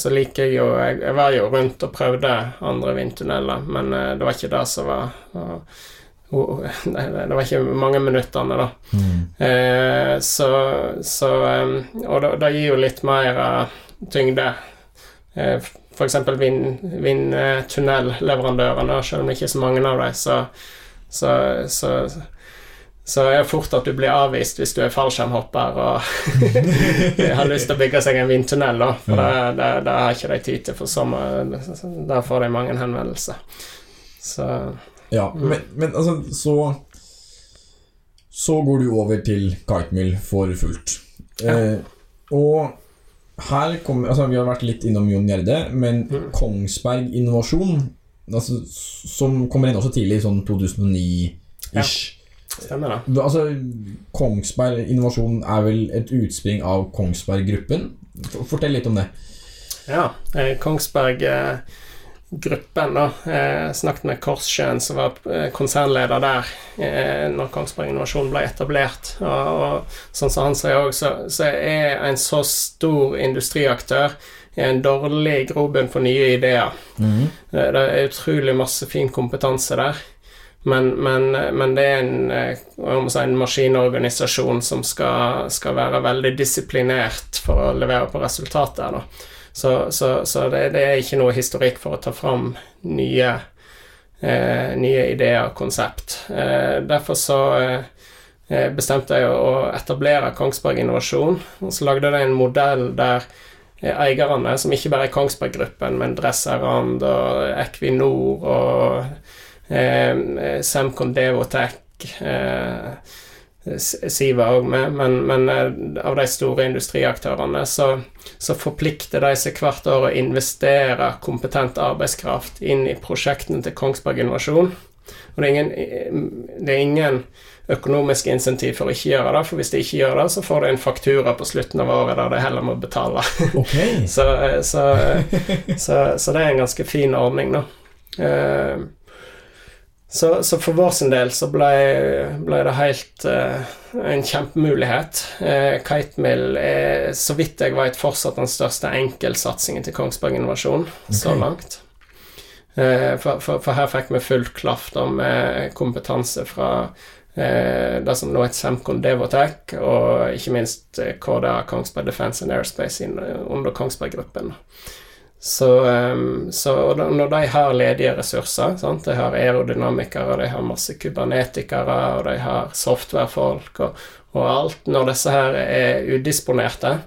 så liker jeg jo jeg, jeg var jo rundt og prøvde andre vindtunneler, men eh, det var ikke det som var, og, oh, det det var ikke mange minuttene, da. Mm. Eh, så så eh, Og det, det gir jo litt mer eh, tyngde. Eh, for eksempel vind- vindtunnelleverandørene, selv om det ikke er så mange av dem, så, så, så så er det fort at du blir avvist hvis du er fallskjermhopper og har lyst til å bygge seg en vindtunnel, da. For det, det, det har ikke de tid til, for sommer Der får de mange henvendelser. Så Ja, men, men altså, så Så går du over til Kitemill for fullt. Eh, og her kommer Altså, vi har vært litt innom Jon Gjerde, men Mm. Kongsberg Innovasjon, altså, som kommer inn også tidlig, sånn 2009-ish stemmer det. Altså, Kongsberg Innovasjon er vel et utspring av Kongsberg Gruppen? Fortell litt om det. Ja, eh, Kongsberg eh, Gruppen, da. Eh, snakket med Korssjøen, som var eh, konsernleder der eh, når Kongsberg Innovasjon ble etablert. Og, og sånn som han sier òg, så, så er en så stor industriaktør en dårlig grobunn for nye ideer. Mm. Eh, Det er utrolig masse fin kompetanse der. Men, men, men det er en, eh, si, en maskinorganisasjon som skal, skal være veldig disiplinert for å levere på resultatet. Da. Så, så, så det, det er ikke noe historikk for å ta fram nye, eh, nye ideer og konsept. Eh, derfor så eh, bestemte jeg å etablere Kongsberg Innovasjon, og så lagde jeg en modell der eh, eierne, som ikke bare er Kongsberg Gruppen, men Dresserand og Equinor og eh, Semcon Devotech eh, Siva òg men, men eh, av de store industriaktørene så, så forplikter de seg hvert år å investere kompetent arbeidskraft inn i prosjektene til Kongsberg Innovasjon. Og det er ingen, det er ingen økonomisk insentiv for å ikke gjøre det, for hvis de ikke gjør det, så får de en faktura på slutten av året der de heller må betale. Okay. så, så, så, så det er en ganske fin ordning, da. Eh, så, så, for vår sin del så ble, ble det helt uh, en kjempemulighet. Uh, Kitemill er, så vidt jeg vet, fortsatt den største enkeltsatsingen til Kongsberg Innovasjon okay. så langt. Uh, for, for, for, her fikk vi full klaff med kompetanse fra det som nå heter Semcon Devotech, og ikke minst KDA, Kongsberg Defence and Airspace, under Kongsberg-gruppen. Så, um, så, når de har ledige ressurser sant? De har aerodynamikere, de har masse kubernetikere, og de har softwarefolk og, og, alt Når disse her er udisponerte,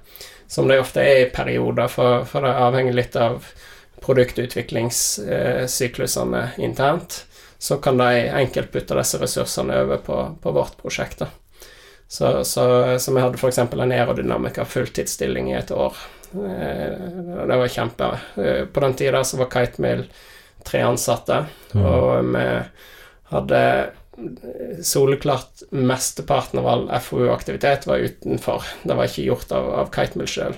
som de ofte er i perioder, for, for det avhenger litt av produktutviklingssyklusene eh, internt, så kan de enkelt putte disse ressursene over på, på vårt prosjekt. da. Så, så, så vi hadde f.eks. en aerodynamiker fulltidsstilling i et år Eh, det var kjempe. Eh, på den tida så var Kitemill tre ansatte, mm. og vi hadde soleklart mesteparten av all FoU-aktivitet var utenfor. Det var ikke gjort av, av Kitemill sjøl.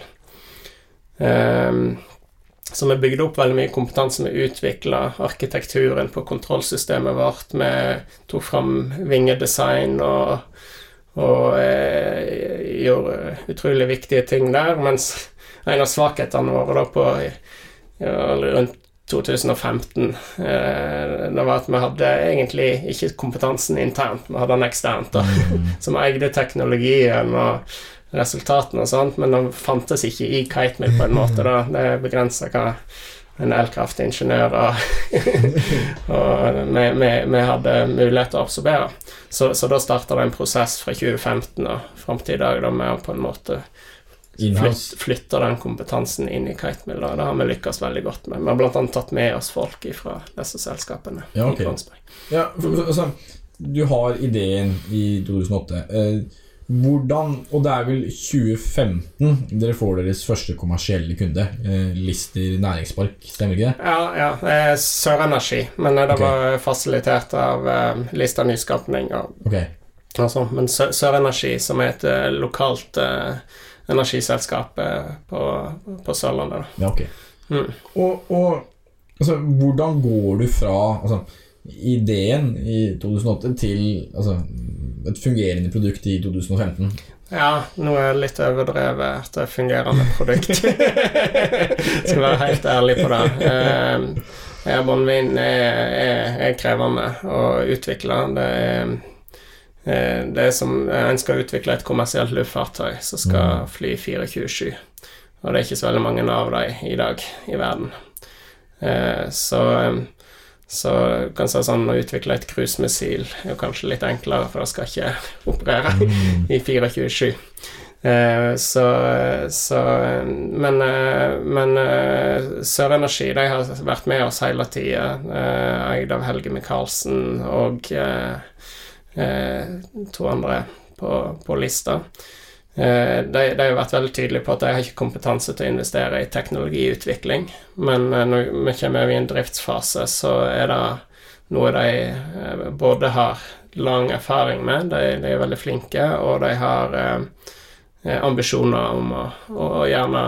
Um, ehm, så vi bygde opp veldig mye kompetanse. Vi utvikla arkitekturen på kontrollsystemet vårt. Vi tok fram vingedesign og, og eh, gjorde utrolig viktige ting der. Mens en av svakhetene våre da på ja, rundt 2015 eh, det var at vi hadde egentlig ikke kompetansen internt, vi hadde den eksternt, da, mm. som eide teknologien og resultatene og sånt, men den fantes ikke i Kitemill på en måte. da, Det begrensa hva en elkraftingeniør og, og vi, vi, vi, hadde mulighet til å absorbere. Så, så da starta det en prosess fra 2015 og fram til i dag da vi på en måte flyt, flytter den kompetansen inn i Kitemill. Det har vi lykkes veldig godt med. Vi har bl.a. tatt med oss folk fra disse selskapene. Ja, okay. ja, altså, du har ideen i 2008. Eh, hvordan Og det er vel 2015 dere får deres første kommersielle kunde. Eh, Lister næringspark, stemmer ikke det? Ja, ja. Eh, Sørenergi. Men det okay. var fasilitert av eh, Lister Nyskapning. Og, okay. altså, men Sørenergi, som er et eh, lokalt eh, energiselskapet på, på Sørlandet. Ja, okay. Mm. Og, og altså, hvordan går du fra altså, ideen i 2008 til altså, et fungerende produkt i 2015? Ja, nå er det litt overdrevet at det er fungerende produkt. Skal være helt ærlig på det. Eh, Airborne er, er, er krevende å utvikle. Det er det er som eh, En skal utvikle et kommersielt luftfartøy som skal mm. fly 24-7. Og det er ikke så veldig mange av dem i dag i verden. Eh, så, så kan si sånn å utvikle et cruisemissil er jo kanskje litt enklere, for det skal ikke operere mm. i 24-7. Så, så, Men, men Sørenergi de har vært med oss hele tida, eid av Helge Micaelsen og Eh, to andre på, på lista. Eh, de, de, har vært veldig tydelige på at de har ikke kompetanse til å investere i teknologiutvikling, men eh, når vi kommer over i en driftsfase, så er det noe de både har lang erfaring med, de, de er veldig flinke, og de har eh, ambisjoner om å, å, gjerne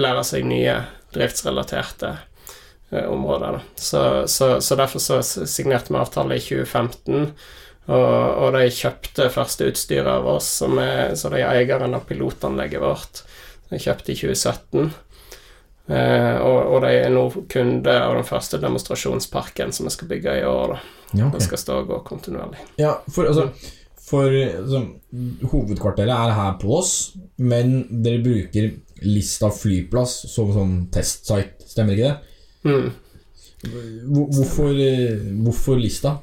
lære seg nye driftsrelaterte eh, områder. Så, så, så, derfor så signerte vi avtale i 2015 og, og, de kjøpte første utstyret av oss, som er, så de er eieren av pilotanlegget vårt. De kjøpte i 2017. Eh, og, og, de er nå kunde av den første demonstrasjonsparken som vi skal bygge i år. Da. Ja, okay. Den skal stå og gå kontinuerlig. Ja, for altså, for altså, Hovedkvarteret er her på oss, men dere bruker Lista flyplass som sånn testsite, stemmer ikke det? Mm. Hvorfor, eh, hvorfor Lista?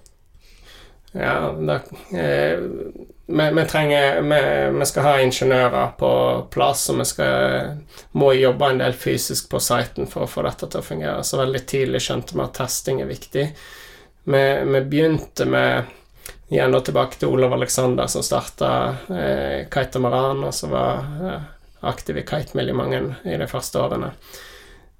Ja, da, eh, vi, vi, trenger vi, vi, skal ha ingeniører på plass, og vi skal, må jobbe en del fysisk på siten for å få dette til å fungere. Så veldig tidlig skjønte vi at testing er viktig. Vi, vi begynte med Igjen da tilbake til Olav Aleksander, som starta eh, Kitamaran, og som var eh, aktiv i Kitemill i mange i de første årene.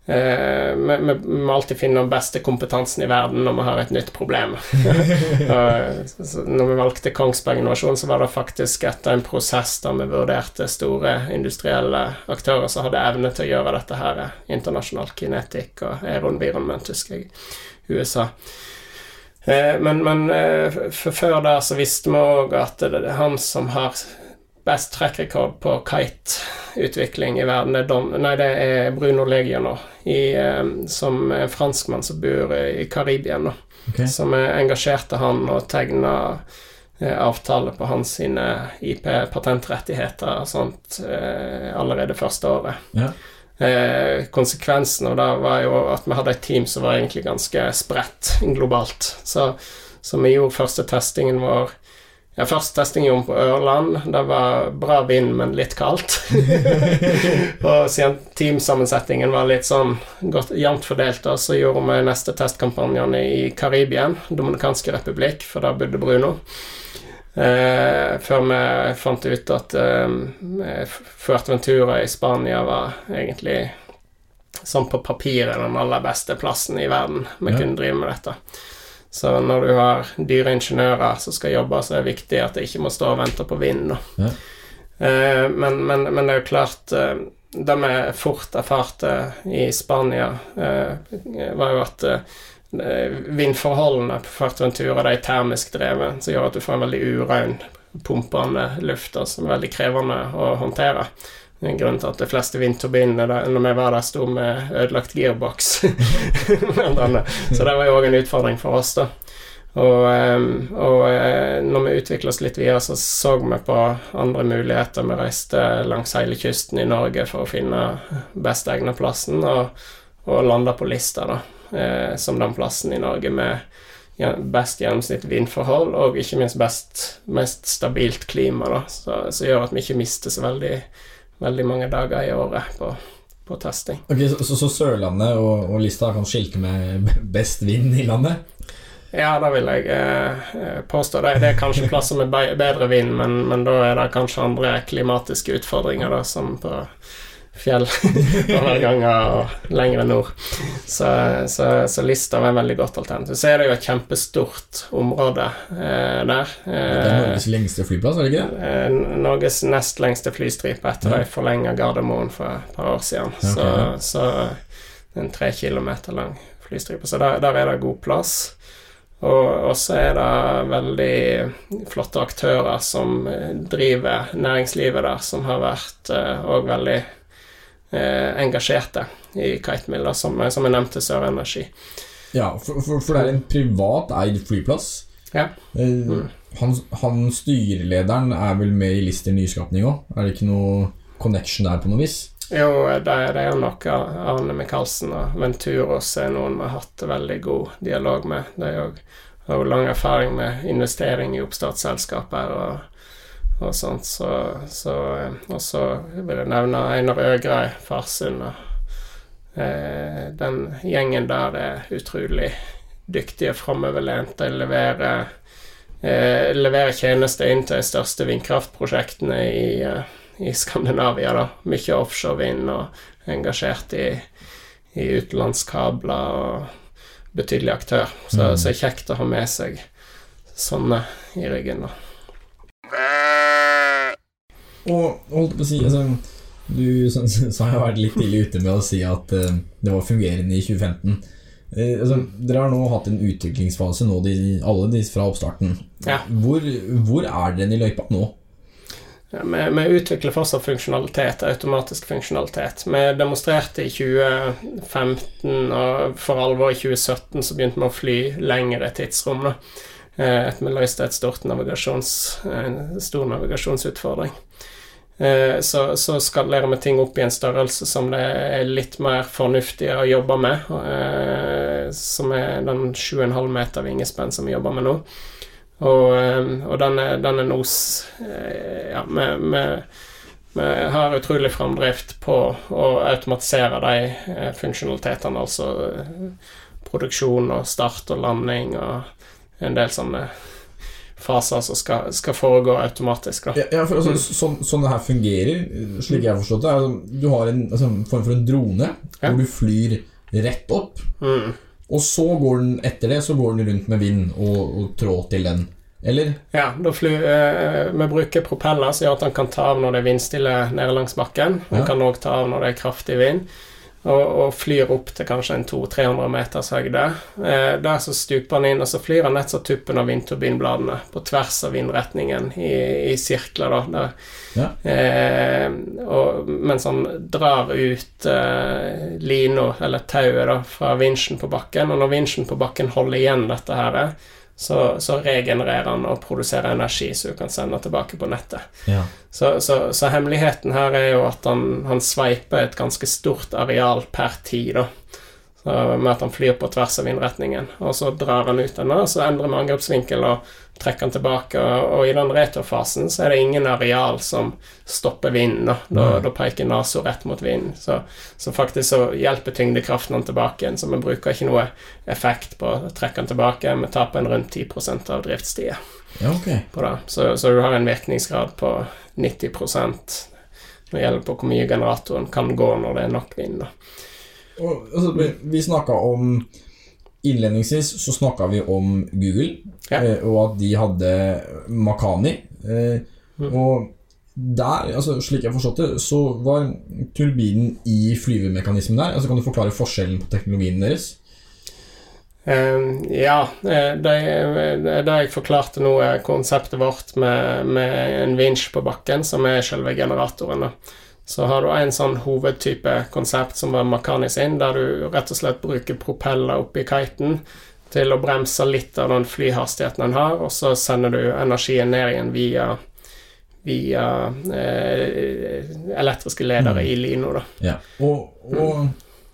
Eh, vi, vi, må alltid finne den beste kompetansen i verden når vi har et nytt problem. når vi valgte Kongsberg Innovasjon, så var det faktisk etter en prosess der vi vurderte store industrielle aktører som hadde evne til å gjøre dette her. internasjonalt, Kinetic og Aeron Vironment, husker jeg, USA. Eh, men, men eh, før der så visste vi òg at det han som har best track på kite-utvikling i verden. Det er, Don, nei, det er Bruno Legiono, i, um, som er en franskmann som bor i Karibia Okay. Som engasjerte han og tegna eh, avtale på hans sine IP-patentrettigheter og sånt eh, allerede første året. Ja. Eh, konsekvensen av det var jo at vi hadde et team som var egentlig ganske spredt globalt. Så, så vi gjorde første testingen vår ja, første testing gjorde på Ørland. Det var bra vind, men litt kaldt. og siden teamsammensetningen var litt sånn godt, jevnt fordelt, da, så gjorde vi neste testkampanjene i Karibien, Dominikanske republikk, for da bodde Bruno. Eh, før vi fant ut at eh, Fuerteventura i Spania var egentlig sånn på papiret den aller beste plassen i verden vi ja. kunne drive med dette. Så når du har dyre ingeniører som skal jobbe, så er det viktig at de ikke må stå og vente på vind. Ja. Eh, men, men, men, det er jo klart eh, Det vi fort erfarte i Spania, eh, var jo at eh, vindforholdene på Fuerteventura de er termisk drevet, som gjør at du får en veldig urein, pumpende luft som er veldig krevende å håndtere. Grunnen til at de fleste vindturbinene når vi var der, sto med ødelagt gearbox. så det var jo òg en utfordring for oss, da. Og, og eh, når vi utvikla oss litt videre, så så vi på andre muligheter. Vi reiste langs hele kysten i Norge for å finne best egna plassen, og, og landa på Lista, da, eh, som den plassen i Norge med best gjennomsnitt vindforhold, og ikke minst best, mest stabilt klima, da, som gjør at vi ikke mister så veldig veldig mange dager i året på, på testing. Ok, Så, så, så Sørlandet og, og, Lista kan skilte med best vind i landet? Ja, det vil jeg eh, påstå. Det, det, er kanskje plasser med bedre vind, men, men, da er det kanskje andre klimatiske utfordringer da, som på fjelloverganger og lenger nord. Så, så, så, Lista var en veldig godt alternativ. Så er det jo et kjempestort område eh, der. Eh, det er Norges lengste flyplass, er det ikke det? Eh, Norges nest lengste flystripe etter ja. de forlenga Gardermoen for et par år siden. Okay. Så, så en tre kilometer lang flystripe. Så der, der er det god plass. Og så er det veldig flotte aktører som driver næringslivet der, som har vært òg uh, veldig eh, engasjerte i Kitemill, som, som, jeg nevnte, Sør Energi. Ja, for, for, for, det er en privat eid flyplass. Ja. Eh, mm. Han, han, styrelederen er vel med i Lister Nyskapning òg? Er det ikke noe connection der på noe vis? Jo, det, det er nok Arne Michaelsen og Venturos er noen vi har hatt veldig god dialog med. De har jo lang erfaring med investering i oppstartsselskaper. og og sånt. Så, så, og så vil jeg nevne Einar Øgrei, Farsund. Eh, den gjengen der er utrolig dyktige, framoverlente. Leverer, eh, leverer tjenester inn til de største vindkraftprosjektene i, eh, i Skandinavia. da. Mye offshorevind og engasjert i, i utenlandskabler og betydelig aktør. Så, mm. så det er kjekt å ha med seg sånne i ryggen. da. Og holdt på å si altså, Du så, så har jeg vært litt tidlig ute med å si at uh, det var fungerende i 2015. Uh, eh, altså, dere har nå hatt en utviklingsfase, nå de, alle de fra oppstarten. Ja. Hvor, hvor, er dere i løypa nå? Ja, vi, vi, utvikler fortsatt funksjonalitet, automatisk funksjonalitet. Vi demonstrerte i 2015, og for alvor i 2017 så begynte vi å fly lengre tidsrom. Da. Eh, vi løste et stort navigasjons, en stor navigasjonsutfordring. Eh, så, så skalerer vi ting opp i en størrelse som det er litt mer fornuftig å jobbe med. Eh, som er den 7,5 meter vingespenn som vi jobber med nå. Og, eh, og den, er, den er nos Ja, vi har utrolig framdrift på å automatisere de funksjonalitetene, altså produksjon og start og landing og en del sånne faser som skal, skal foregå automatisk. Da. Ja, for altså, sånn, sånn det her fungerer, slik jeg har forstått det, altså, du har en altså, form for en drone Ja. hvor du flyr rett opp, Mm. og så går den etter det så går den rundt med vind og, og tråd til den. Eller? Ja, fly, eh, vi bruker propeller som gjør at den kan ta av når det er vindstille nede langs bakken. Den Ja. kan òg ta av når det er kraftig vind. Og, og flyr opp til kanskje en 200-300 meters høyde. Eh, der så stuper han inn, og så flyr han nett som tuppen av vindturbinbladene på tvers av vindretningen i, i sirkler, da. Ja. eh, og, mens han drar ut eh, lina, eller tauet, da, fra vinsjen på bakken. Og når vinsjen på bakken holder igjen dette her, så, så regenererer han og produserer energi som du kan sende tilbake på nettet. Ja. Så, så, så hemmeligheten her er jo at han, han sveiper et ganske stort areal per tid, da. Så med at han flyr på tvers av vindretningen. Og så drar han ut denne, og så endrer vi angrepsvinkel og trekker den tilbake. Og, og i den returfasen så er det ingen areal som stopper vinden. Da, da, da peker nesa rett mot vinden. Så, så faktisk så hjelper tyngdekraften den tilbake igjen, så vi bruker ikke noe effekt på å trekke den tilbake. Vi taper en rundt 10% av driftstida ja, okay. Så, så du har en virkningsgrad på 90 når det gjelder på hvor mye generatoren kan gå når det er nok vind. da. Og, altså, vi vi snakka om Innledningsvis så snakka vi om Google, Ja. eh, og at de hadde Makani. Eh, Mm. Og der, altså, slik jeg forstått det, så var turbinen i flyvemekanismen der. Altså Kan du forklare forskjellen på teknologien deres? Eh, ja, eh, det, det jeg forklarte nå, er konseptet vårt med, med en vinsj på bakken, som er selve generatoren. da. Så har du en sånn hovedtype konsept som var Makani sin, der du rett og slett bruker propeller oppi kiten til å bremse litt av den flyhastigheten den har, og så sender du energien ned igjen via via eh, elektriske ledere i lino, da. Ja. Og, og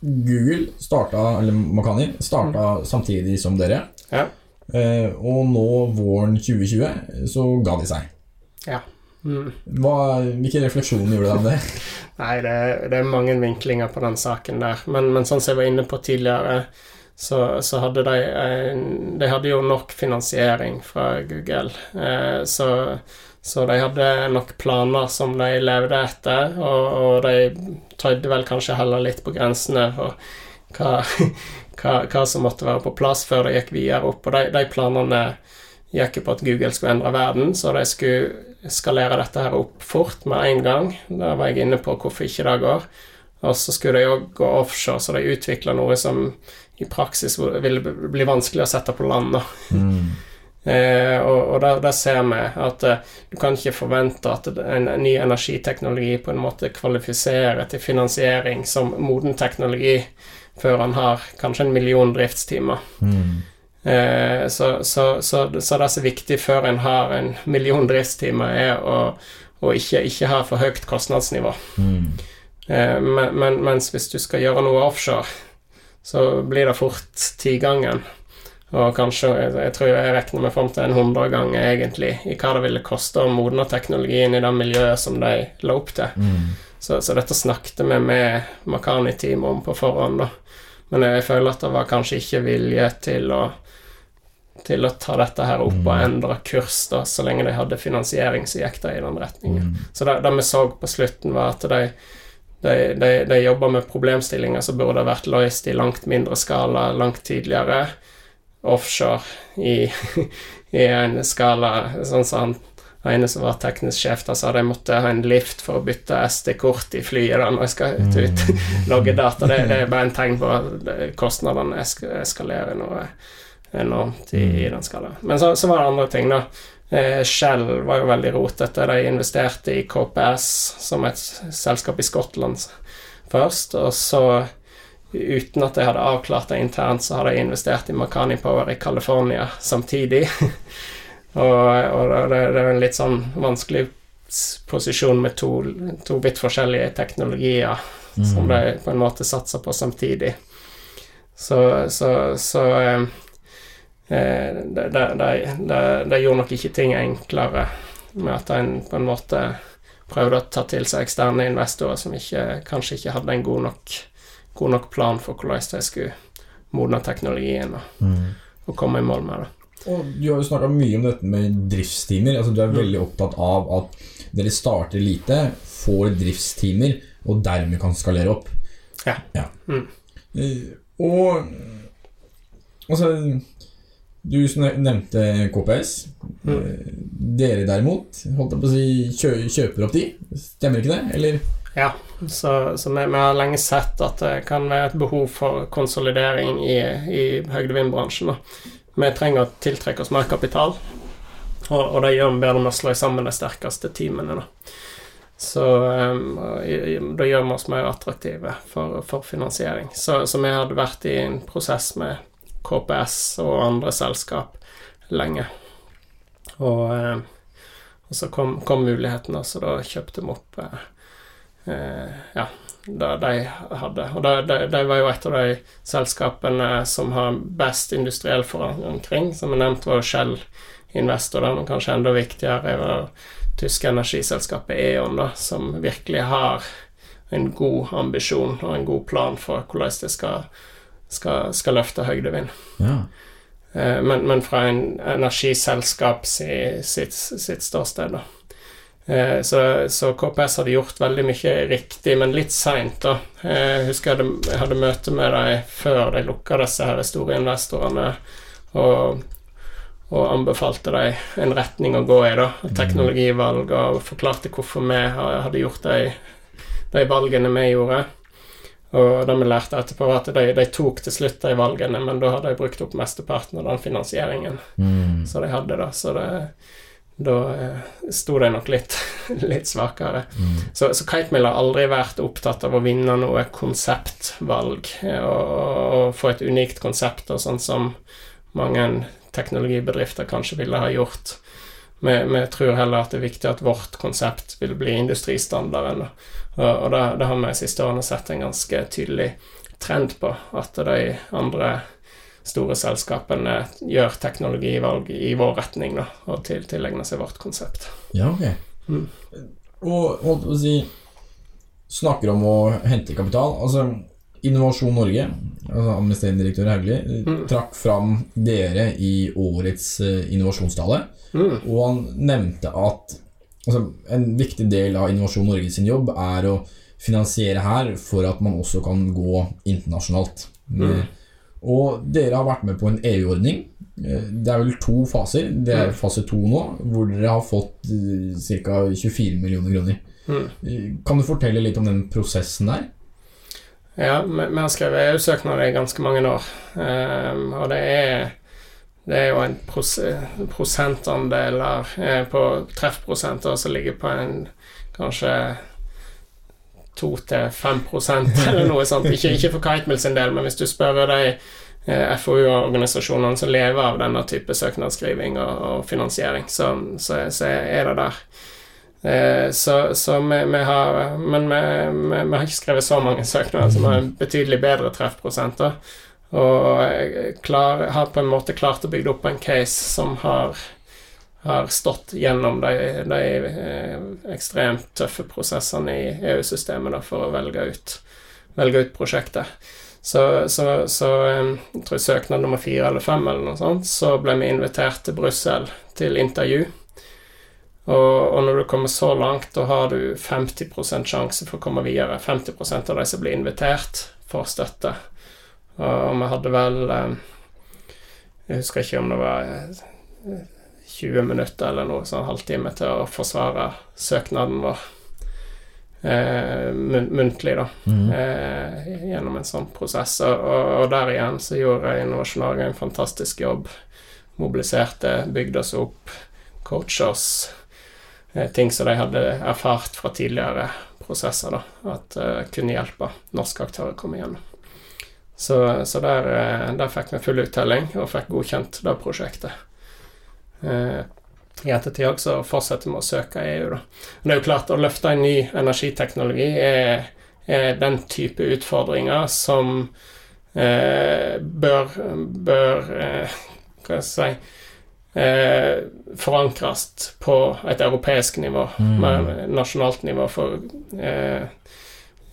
Google starta, eller Makani starta samtidig som dere. Ja. Eh, og nå våren 2020 så ga de seg. Ja. Hva, hvilke refleksjoner gjorde du av det? Nei, det, det er mange vinklinger på den saken der. Men, men sånn som jeg var inne på tidligere, så, så hadde de De hadde jo nok finansiering fra Google. Eh, så, så de hadde nok planer som de levde etter, og, og de tøyde vel kanskje heller litt på grensene for hva, hva, hva som måtte være på plass før de gikk videre opp. Og de, de planene gikk jo på at Google skulle endre verden, så de skulle skalere dette her opp fort med en gang. Da var jeg inne på hvorfor ikke det går. Og så skulle de òg gå offshore, så de utvikla noe som i praksis ville bli vanskelig å sette på land. Mm. Eh, og og der, der ser vi at eh, du kan ikke forvente at en, en ny energiteknologi på en måte kvalifiserer til finansiering som moden teknologi før han har kanskje en million driftstimer. Mm. Eh, så, så, så, så det som er viktig før en har en million driftstimer, er å, å ikke, ikke ha for høyt kostnadsnivå. Mm. Eh, men, men, mens hvis du skal gjøre noe offshore, så blir det fort tigangen. Og kanskje, jeg, tror jeg regner meg fram til en hundregang egentlig, i hva det ville koste å modne teknologien i det miljøet som de la opp til. Mm. Så, så dette snakket vi med Makani-teamet om på forhånd, da. Men jeg føler at det var kanskje ikke vilje til å til å ta dette her opp og endre kurs, da, så lenge de hadde finansiering som gikk i den retningen. Mm. Så det, det vi så på slutten, var at de, de, de, de jobba med problemstillinger som burde ha vært løst i langt mindre skala langt tidligere. Offshore i, i en skala sånn som han ene som var teknisk sjef, da sa de måtte ha en lift for å bytte SD-kort i flyet da når jeg skal ut, logge data. Det, det er bare en tegn på at kostnadene esk eskalerer noe enormt i, i den skalaen. Men så, så var det andre ting, da. Eh, Shell var jo veldig rotete. De investerte i KPS som et selskap i Skottland først, og så Uten at de hadde avklart det internt, så hadde de investert i Makani Power i California samtidig. og og det, det er en litt sånn vanskelig posisjon med to, to vidt forskjellige teknologier som de på en måte satser på samtidig. Så, så, så eh, eh, det gjorde nok ikke ting enklere med at en på en måte prøvde å ta til seg eksterne investorer som ikke, kanskje ikke hadde en god nok, god nok plan for hvordan de skulle modne teknologien og, Mm. og komme i mål med det. Og du har jo snakka mye om dette med driftstimer. Altså, du er Mm. veldig opptatt av at dere starter lite, får driftstimer, og dermed kan skalere opp. Ja. Mm. Eh, Og altså Du nevnte KPS. Mm. Eh, Dere derimot, holdt jeg på å si, kjø kjøper opp de. Stemmer ikke det? Eller? Ja, så, så vi, vi har lenge sett at det kan være et behov for konsolidering i, i høydevindbransjen. Vi trenger å tiltrekke oss mer kapital, og, og det gjør vi bedre med å slå sammen de sterkeste teamene. da. Så um, da gjør vi oss mer attraktive for, for finansiering. Så, så vi hadde vært i en prosess med KPS og andre selskap lenge. Og, um, og så kom, kom muligheten, og så da kjøpte vi opp eh, eh, ja, det de hadde. Og de, det var jo et av de selskapene som har best industriell forankring. Som jeg nevnte, var Shell investor, men kanskje enda viktigere er det tyske energiselskapet E.ON, da, som virkelig har en god ambisjon og en god plan for hvordan det skal, skal, skal løfte høydevind. Ja. Eh, Men, men fra en energiselskap sitt, sitt, sitt ståsted, da. Eh, Så, så KPS hadde gjort veldig mye riktig, men litt seint, da. Eh, Jeg husker jeg hadde, jeg hadde møte med dem før de lukka disse her store investorene, og, og anbefalte dem en retning å gå i, da. Teknologivalg, og forklarte hvorfor vi hadde gjort de, de valgene vi gjorde. Og det vi lærte etterpå, var at de, de tok til slutt de valgene, men da hadde de brukt opp mesteparten av den finansieringen Mm. som de hadde, da. Så det, da eh, sto de nok litt, litt svakere. Mm. Så, så Kitemill har aldri vært opptatt av å vinne noe konseptvalg eh, og, og få et unikt konsept, og sånn som mange teknologibedrifter kanskje ville ha gjort. Vi, vi tror heller at det er viktig at vårt konsept vil bli industristandarden. Og, det, det har vi de siste årene sett en ganske tydelig trend på, at de andre store selskapene gjør teknologivalg i vår retning da, og til, tilegner seg vårt konsept. Ja, ok. Mm. Og holdt på å si Snakker om å hente kapital. Altså, Innovasjon Norge, altså administrerende direktør Hauglie, Mm. trakk fram dere i årets eh, innovasjonstale. Mm. Og han nevnte at altså, en viktig del av Innovasjon Norge sin jobb er å finansiere her for at man også kan gå internasjonalt. Mm. Og dere har vært med på en EU-ordning. Eh, Det er vel to faser. Det er Mm. fase to nå, hvor dere har fått ca. 24 millioner kroner. Mm. Eh, Kan du fortelle litt om den prosessen der? Ja, vi, har skrevet EU-søknader i ganske mange år, og det er det er jo en pros prosentandel eh, på treffprosenter som ligger på en kanskje 2-5% eller noe sånt. Ikke, ikke for Kitemill sin del, men hvis du spør de eh, FoU-organisasjonene som lever av denne type søknadsskriving og, og finansiering, så, så, så er det der. Eh, så så vi, vi har Men vi, vi, vi har ikke skrevet så mange søknader som har betydelig bedre treffprosenter. Og klar, har på en måte klart å bygge opp en case som har, har stått gjennom de, de eh, ekstremt tøffe prosessene i EU-systemet for å velge ut, velge ut prosjektet. Så, så, så eh, jeg tror søknad nummer fire eller fem eller noe sånt, så ble vi invitert til Brussel til intervju. Og, og når du kommer så langt, da har du 50 sjanse for å komme videre. 50% av de som blir invitert, får støtte. Og vi hadde vel eh, Jeg husker ikke om det var eh, 20 minutter eller noe sånn halvtime til å forsvare søknaden vår. Eh, muntlig, da. Eh, gjennom en sånn prosess. Og, og der igjen så gjorde Innovasjon Norge en fantastisk jobb. Mobiliserte, bygde oss opp, coachet oss. Eh, ting som de hadde erfart fra tidligere prosesser, da. At eh, kunne hjelpe norske aktører å komme igjennom. Så, så der, eh, der fikk vi full uttelling og fikk godkjent det prosjektet. Eh, I ettertid også fortsetter vi å søke EU, da. Men det er jo klart, å løfte en ny energiteknologi er, er den type utfordringer som eh, bør, bør eh, Hva skal jeg si eh, Forankres på et europeisk nivå, Mm. nasjonalt nivå. For eh,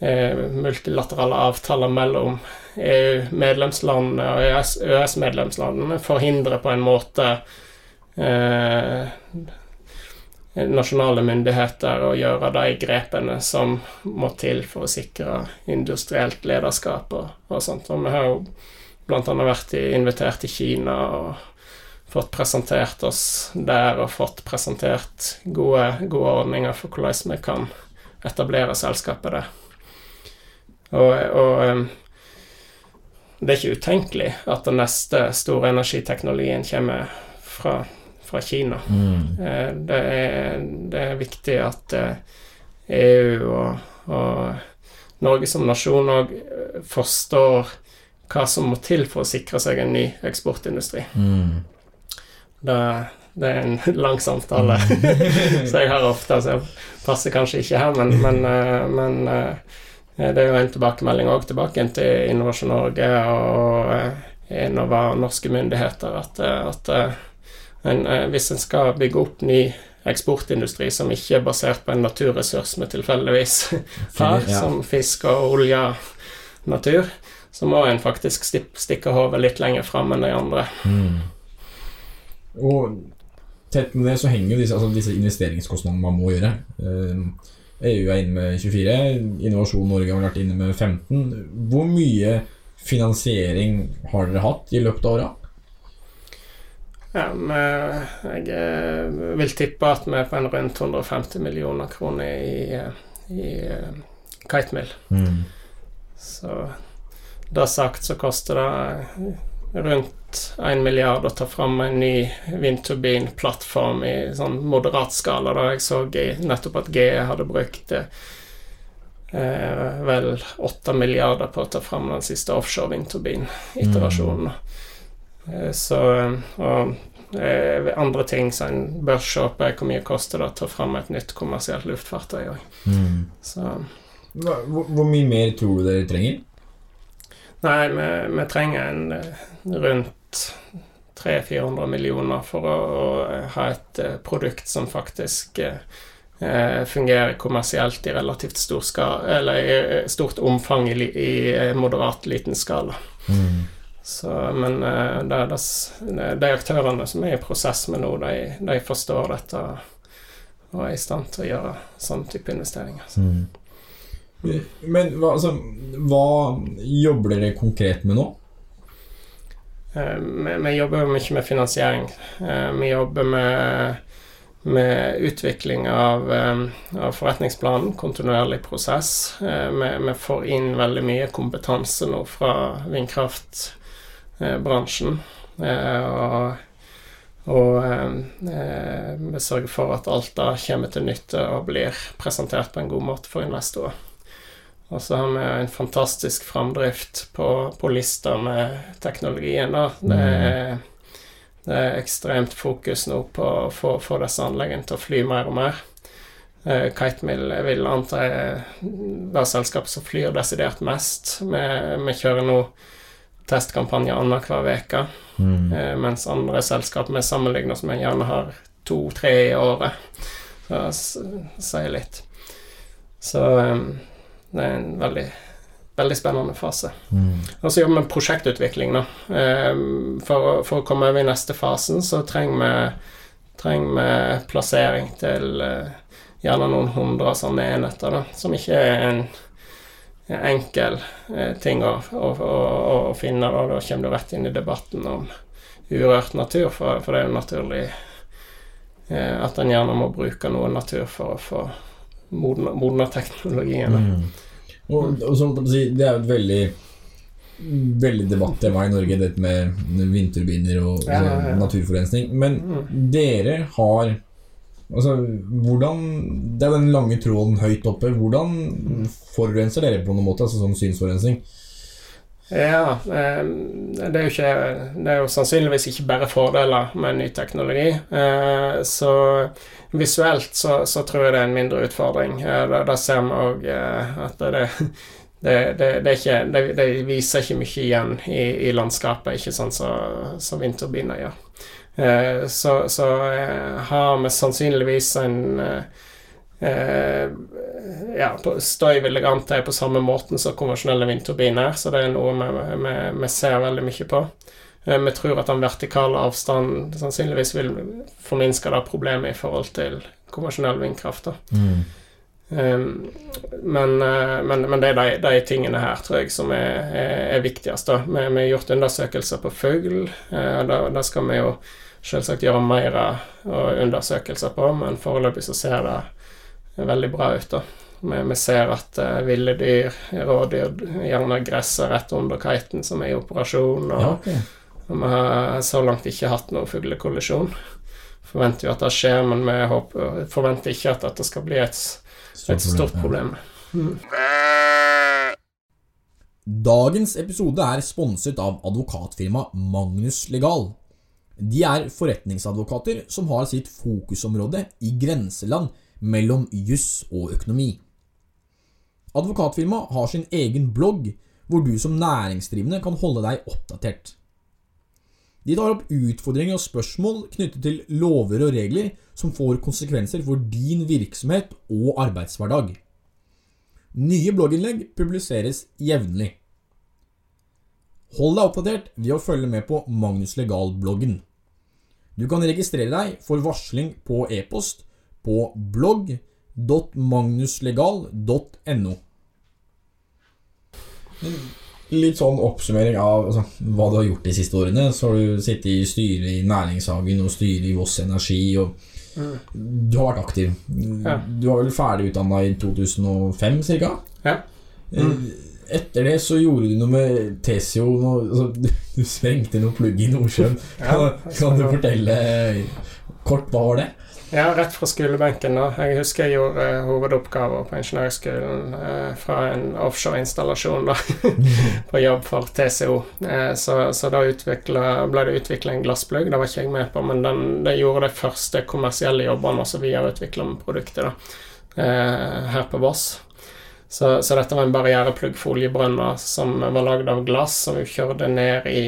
eh, multilaterale avtaler mellom EU-medlemslandene og EØS-medlemslandene forhindrer på en måte eh, nasjonale myndigheter å gjøre de grepene som må til for å sikre industrielt lederskap og, og sånt. Og vi har jo annet vært invitert til Kina og fått presentert oss der og fått presentert gode, gode ordninger for hvordan vi kan etablere selskapet der. Og, og det er ikke utenkelig at den neste store energiteknologien kommer fra, fra Kina. Mm. Eh, det, er, det, er, viktig at EU eh, e og, og Norge som nasjon òg eh, forstår hva som må til for å sikre seg en ny eksportindustri. Mm. Det, det, er en lang samtale som så jeg har ofte, så jeg passer kanskje ikke her, men, men, men det er jo en tilbakemelding òg tilbake til Innovasjon Norge og Enova eh, norske myndigheter at, eh, at en, hvis en skal bygge opp ny eksportindustri som ikke er basert på en naturressurs vi tilfeldigvis har, ja. som fisk og olje natur, så må en faktisk stikke hodet litt lenger fram enn de andre. Mm. Og tett med det så henger jo disse, altså disse investeringskostnadene man må gjøre. Uh, EU er inne med 24, Innovasjon Norge har vært inne med 15. Hvor mye finansiering har dere hatt i løpet av åra? Ja, jeg eh, vil tippe at vi er på en rundt 150 millioner kroner i, i eh, Kitemill. Mm. Så da sagt så koster det rundt 1 milliard å ta fram en ny vindturbinplattform i sånn moderat skala. Da jeg så nettopp at GE hadde brukt eh, vel 8 milliarder på å ta fram den siste offshore vindturbin-iterasjonen. Mm. Eh, så og eh, andre ting som en bør se på, er hvor mye koster det å ta fram et nytt kommersielt luftfartøy òg. Mm. Hvor, hvor mye mer tror du dere trenger? Nei, vi, vi trenger en eh, rundt 300-400 millioner for å, å, ha et uh, produkt som faktisk uh, fungerer kommersielt i relativt stor skala, eller i stort omfang i, i moderat liten skala. Mm. Så, men det, det, de aktørene som er i prosess med nå, de, de, forstår dette og er i stand til å gjøre sånn type investeringer. Mm. Men hva, altså, hva jobber dere konkret med nå? Uh, vi, jobber mye med finansiering. Uh, vi jobber med, med utvikling av, um, av, forretningsplanen, kontinuerlig prosess. Vi, vi, får inn veldig mye kompetanse nå fra vindkraftbransjen. og og eh, vi sørger for at alt da kommer til nytte og blir presentert på en god måte for investorer. Og så har vi en fantastisk framdrift på, på lista med teknologien. da. Det mm. er, det er, ekstremt fokus nå på å få, få disse anleggene til å fly mer og mer. Uh, Kitemill vil anta er det selskapet som flyr desidert mest. Vi, vi kjører nå testkampanjer annenhver uke, mm. uh, mens andre selskap vi sammenligner oss med, gjerne har to-tre i året. Så sier litt. Så um, det er en veldig, veldig spennende fase. Mm. Og så jobber vi med prosjektutvikling, da. Ehm, for, for, å komme over i neste fasen så trenger vi, trenger vi plassering til eh, gjerne noen hundre sånne enheter, da, som ikke er en enkel eh, ting å, å, å, å finne. Da. da kommer du rett inn i debatten om urørt natur, for, for det er jo naturlig eh, at en gjerne må bruke noe natur for å få modne, modne teknologien. Mm. Og, og så, det er jo et veldig veldig debattema i Norge, dette med vindturbiner og ja, ja, ja. naturforurensning. Men mm. dere har Altså, hvordan Det er den lange tråden høyt oppe. Hvordan forurenser dere på noen måte? Altså sånn synsforurensning? Ja, ehm, det er jo ikke Det er jo sannsynligvis ikke bare fordeler med ny teknologi. Eh, så visuelt så, så tror jeg det er en mindre utfordring. Eh, da, ser vi òg eh, at det, det, det, ikke, det, viser ikke mye igjen i, i landskapet, ikke sånn som så vindturbiner gjør. Så, så har vi sannsynligvis en eh, ja, jeg anta er på samme måten som konvensjonelle vindturbiner, så det er noe vi, ser veldig mye på. Eh, vi tror at den vertikale avstanden sannsynligvis vil forminske det problemet i forhold til konvensjonell vindkraft. Mm. Um, men, uh, men, men, det er de, de, tingene her tror jeg som er, er, er viktigst. da. Vi, vi, har gjort undersøkelser på fugl. Uh, da, skal vi jo selvsagt gjøre mer undersøkelser på, men foreløpig så ser det veldig bra ut. da. Vi, vi ser at uh, ville dyr, rådyr, gjerne gresser rett under kiten som er i operasjon. og ja, okay og vi har så langt ikke hatt noen fuglekollisjon. Forventer jo at det skjer, men vi håper, forventer ikke at dette skal bli et, et stort problem. Mm. Dagens episode er sponset av advokatfirmaet Magnus Legal. De er forretningsadvokater som har sitt fokusområde i grenseland mellom juss og økonomi. Advokatfirmaet har sin egen blogg, hvor du som næringsdrivende kan holde deg oppdatert. De tar opp utfordringer og spørsmål knyttet til lover og regler som får konsekvenser for din virksomhet og arbeidshverdag. Nye blogginnlegg publiseres jevnlig. Hold deg oppdatert ved å følge med på Magnus Legal-bloggen. Du kan registrere deg for varsling på e-post på blogg.magnuslegal.no litt sånn oppsummering av altså, hva du har gjort de siste årene. Så har du sittet i styret i Næringshagen og styret i Voss Energi. Og mm. Du har vært aktiv. Ja. Du var vel ferdig utdanna i 2005 ca.? Ja. Eh, mm. Etter det så gjorde du noe med Tesio noe, altså, Du sprengte noe plugg i Nordsjøen. Kan, kan du fortelle kort hva var det? Ja, rett fra skolebenken. da. Jeg husker jeg gjorde uh, hovedoppgaver på ingeniørskolen uh, fra en offshore-installasjon da, på jobb for TCO. Uh, eh, så, så da ble det utvikla en glassplugg. Det var ikke jeg med på, men den, det gjorde de første kommersielle jobbene som videreutvikla produktet da, her på Voss. Så, så, dette var en barriereplugg for oljebrønner som var lagd av glass, som vi kjørte ned i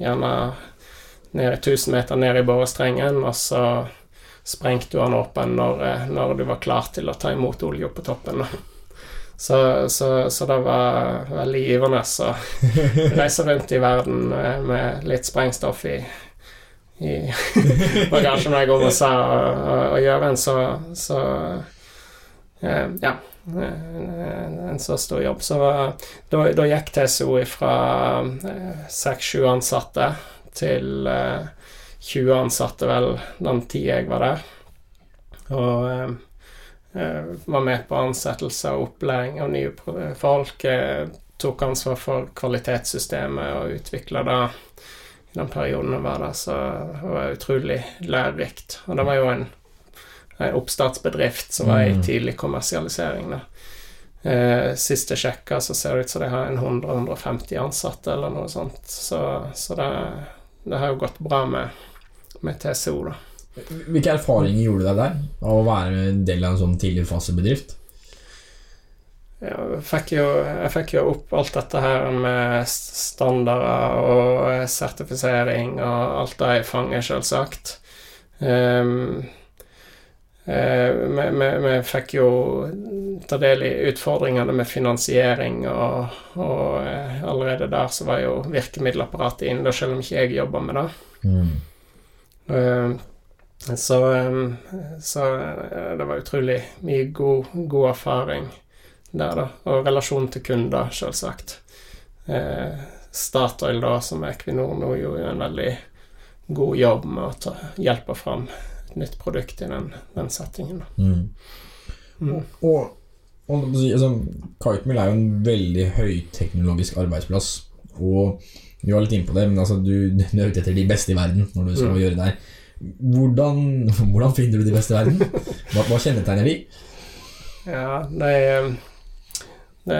gjerne ned i 1000 meter ned i borestrengen, og så sprengte jo han åpen når, eh, når, du var klar til å ta imot olja på toppen. Så, så, så, det var veldig givende å reise rundt i verden med, med litt sprengstoff i, i bagasjen når jeg går med seg og, og, og gjør en så, så eh, Ja. En, så stor jobb. Så da, da gikk TSO fra eh, seks-sju ansatte til 20 ansatte, vel, den tida jeg var der. Og eh, eh, var med på ansettelse og opplæring av nye folk. Eh, tok ansvar for kvalitetssystemet og utvikla det i den perioden jeg var der. Så det var utrolig lærerikt. Og det var jo en, en oppstartsbedrift som var i mm. tidlig kommersialisering. da. Eh, siste sjekka så ser det ut som de har en 100-150 ansatte eller noe sånt. Så, så det, det, har jo gått bra med med TCO. da. Hvilke erfaringer gjorde du deg der, av å være en del av en sånn tidligfasebedrift? Jeg fikk, jo, jeg fikk jo opp alt dette her med standarder og sertifisering og alt det jeg fanger, selvsagt. Um, vi, vi, vi, fikk jo ta del i utfordringene med finansiering, og, og eh, allerede der så var jo virkemiddelapparatet inne, selv om ikke jeg jobba med det. Mm. Eh, så, eh, så eh, det var utrolig mye god, god, erfaring der, da. Og relasjon til kunder, selvsagt. Statoil, da, som Equinor nå, gjorde jo en veldig god jobb med å ta, hjelpe fram et nytt produkt i den, den settingen. Mm. Mm. Og, og altså, Kitemill er jo en veldig høyteknologisk arbeidsplass. Og vi var litt inne på det, men altså, du, du, er ute etter de beste i verden når du skal mm. gjøre det her. Hvordan, hvordan, finner du de beste i verden? Hva, hva kjennetegner de? Ja, det er, det,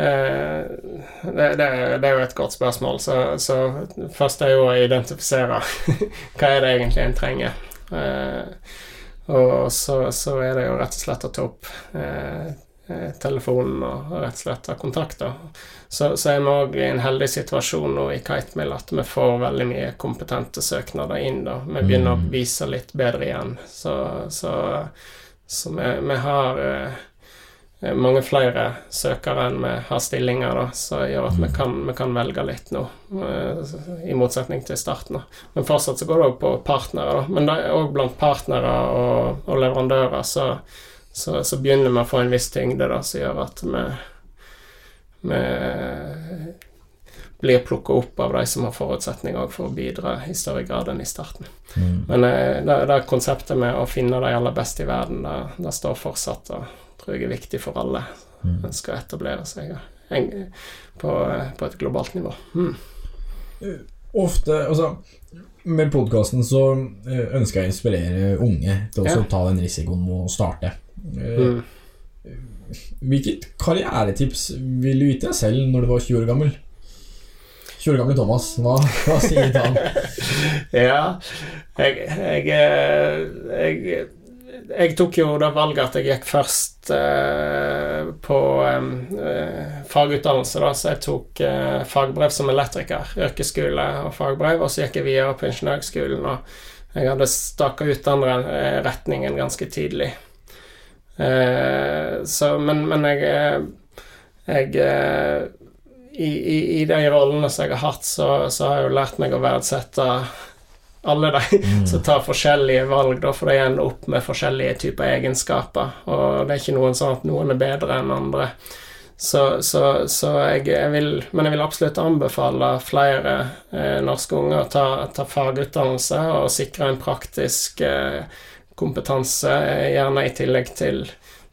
det, er, det er jo et godt spørsmål. Så, så, først er jo å identifisere hva er det egentlig en trenger. Eh, og så, så, er det jo rett og slett å ta opp Eh, telefonen og rett og slett ha kontakter. Så, så er vi òg i en heldig situasjon nå i Kitemill at vi får veldig mye kompetente søknader inn. da. Vi begynner mm. å vise litt bedre igjen. Så, så, så vi, vi, har eh, eh, mange flere søkere enn vi har stillinger, da, som gjør at vi kan, vi kan velge litt nå, eh, i motsetning til starten. da. Men fortsatt så går det òg på partnere. da. Men òg blant partnere og, og leverandører så, så, så begynner vi å få en viss tyngde da, som gjør at vi, vi blir plukka opp av de som har forutsetninger for å bidra i større grad enn i starten. Mm. Men eh, det, det konseptet med å finne de aller beste i verden, det, det står fortsatt og tror jeg er viktig for alle Mm. som skal etablere seg en- på, på et globalt nivå. Mm. Ofte, altså Med podkasten så eh, ønsker jeg å inspirere unge til å Ja. ta den risikoen med å starte. Eh, Mm. Hvilket karrieretips vil du gitt deg selv når du var 20 år gammel? 20 år gamle Thomas, hva, hva sier han? Ja, jeg, jeg, eh, jeg jeg tok jo det valget at jeg gikk først eh, på eh, fagutdannelse, da, så jeg tok eh, fagbrev som elektriker, yrkesskole og fagbrev, og så gikk jeg videre på ingeniørskolen, og jeg hadde staka ut den retningen ganske tidlig. Eh, så, men, men jeg, eh, jeg eh, i, i, I de rollene som jeg har hatt, så, så har jeg jo lært meg å verdsette alle de som tar forskjellige valg, da, for de ender opp med forskjellige typer egenskaper. Og det er ikke noen sånn at noen er bedre enn andre. Så, så, så jeg, jeg vil Men jeg vil absolutt anbefale flere eh, norske unger å ta, ta fagutdannelse og sikre en praktisk eh, kompetanse, gjerne i tillegg til,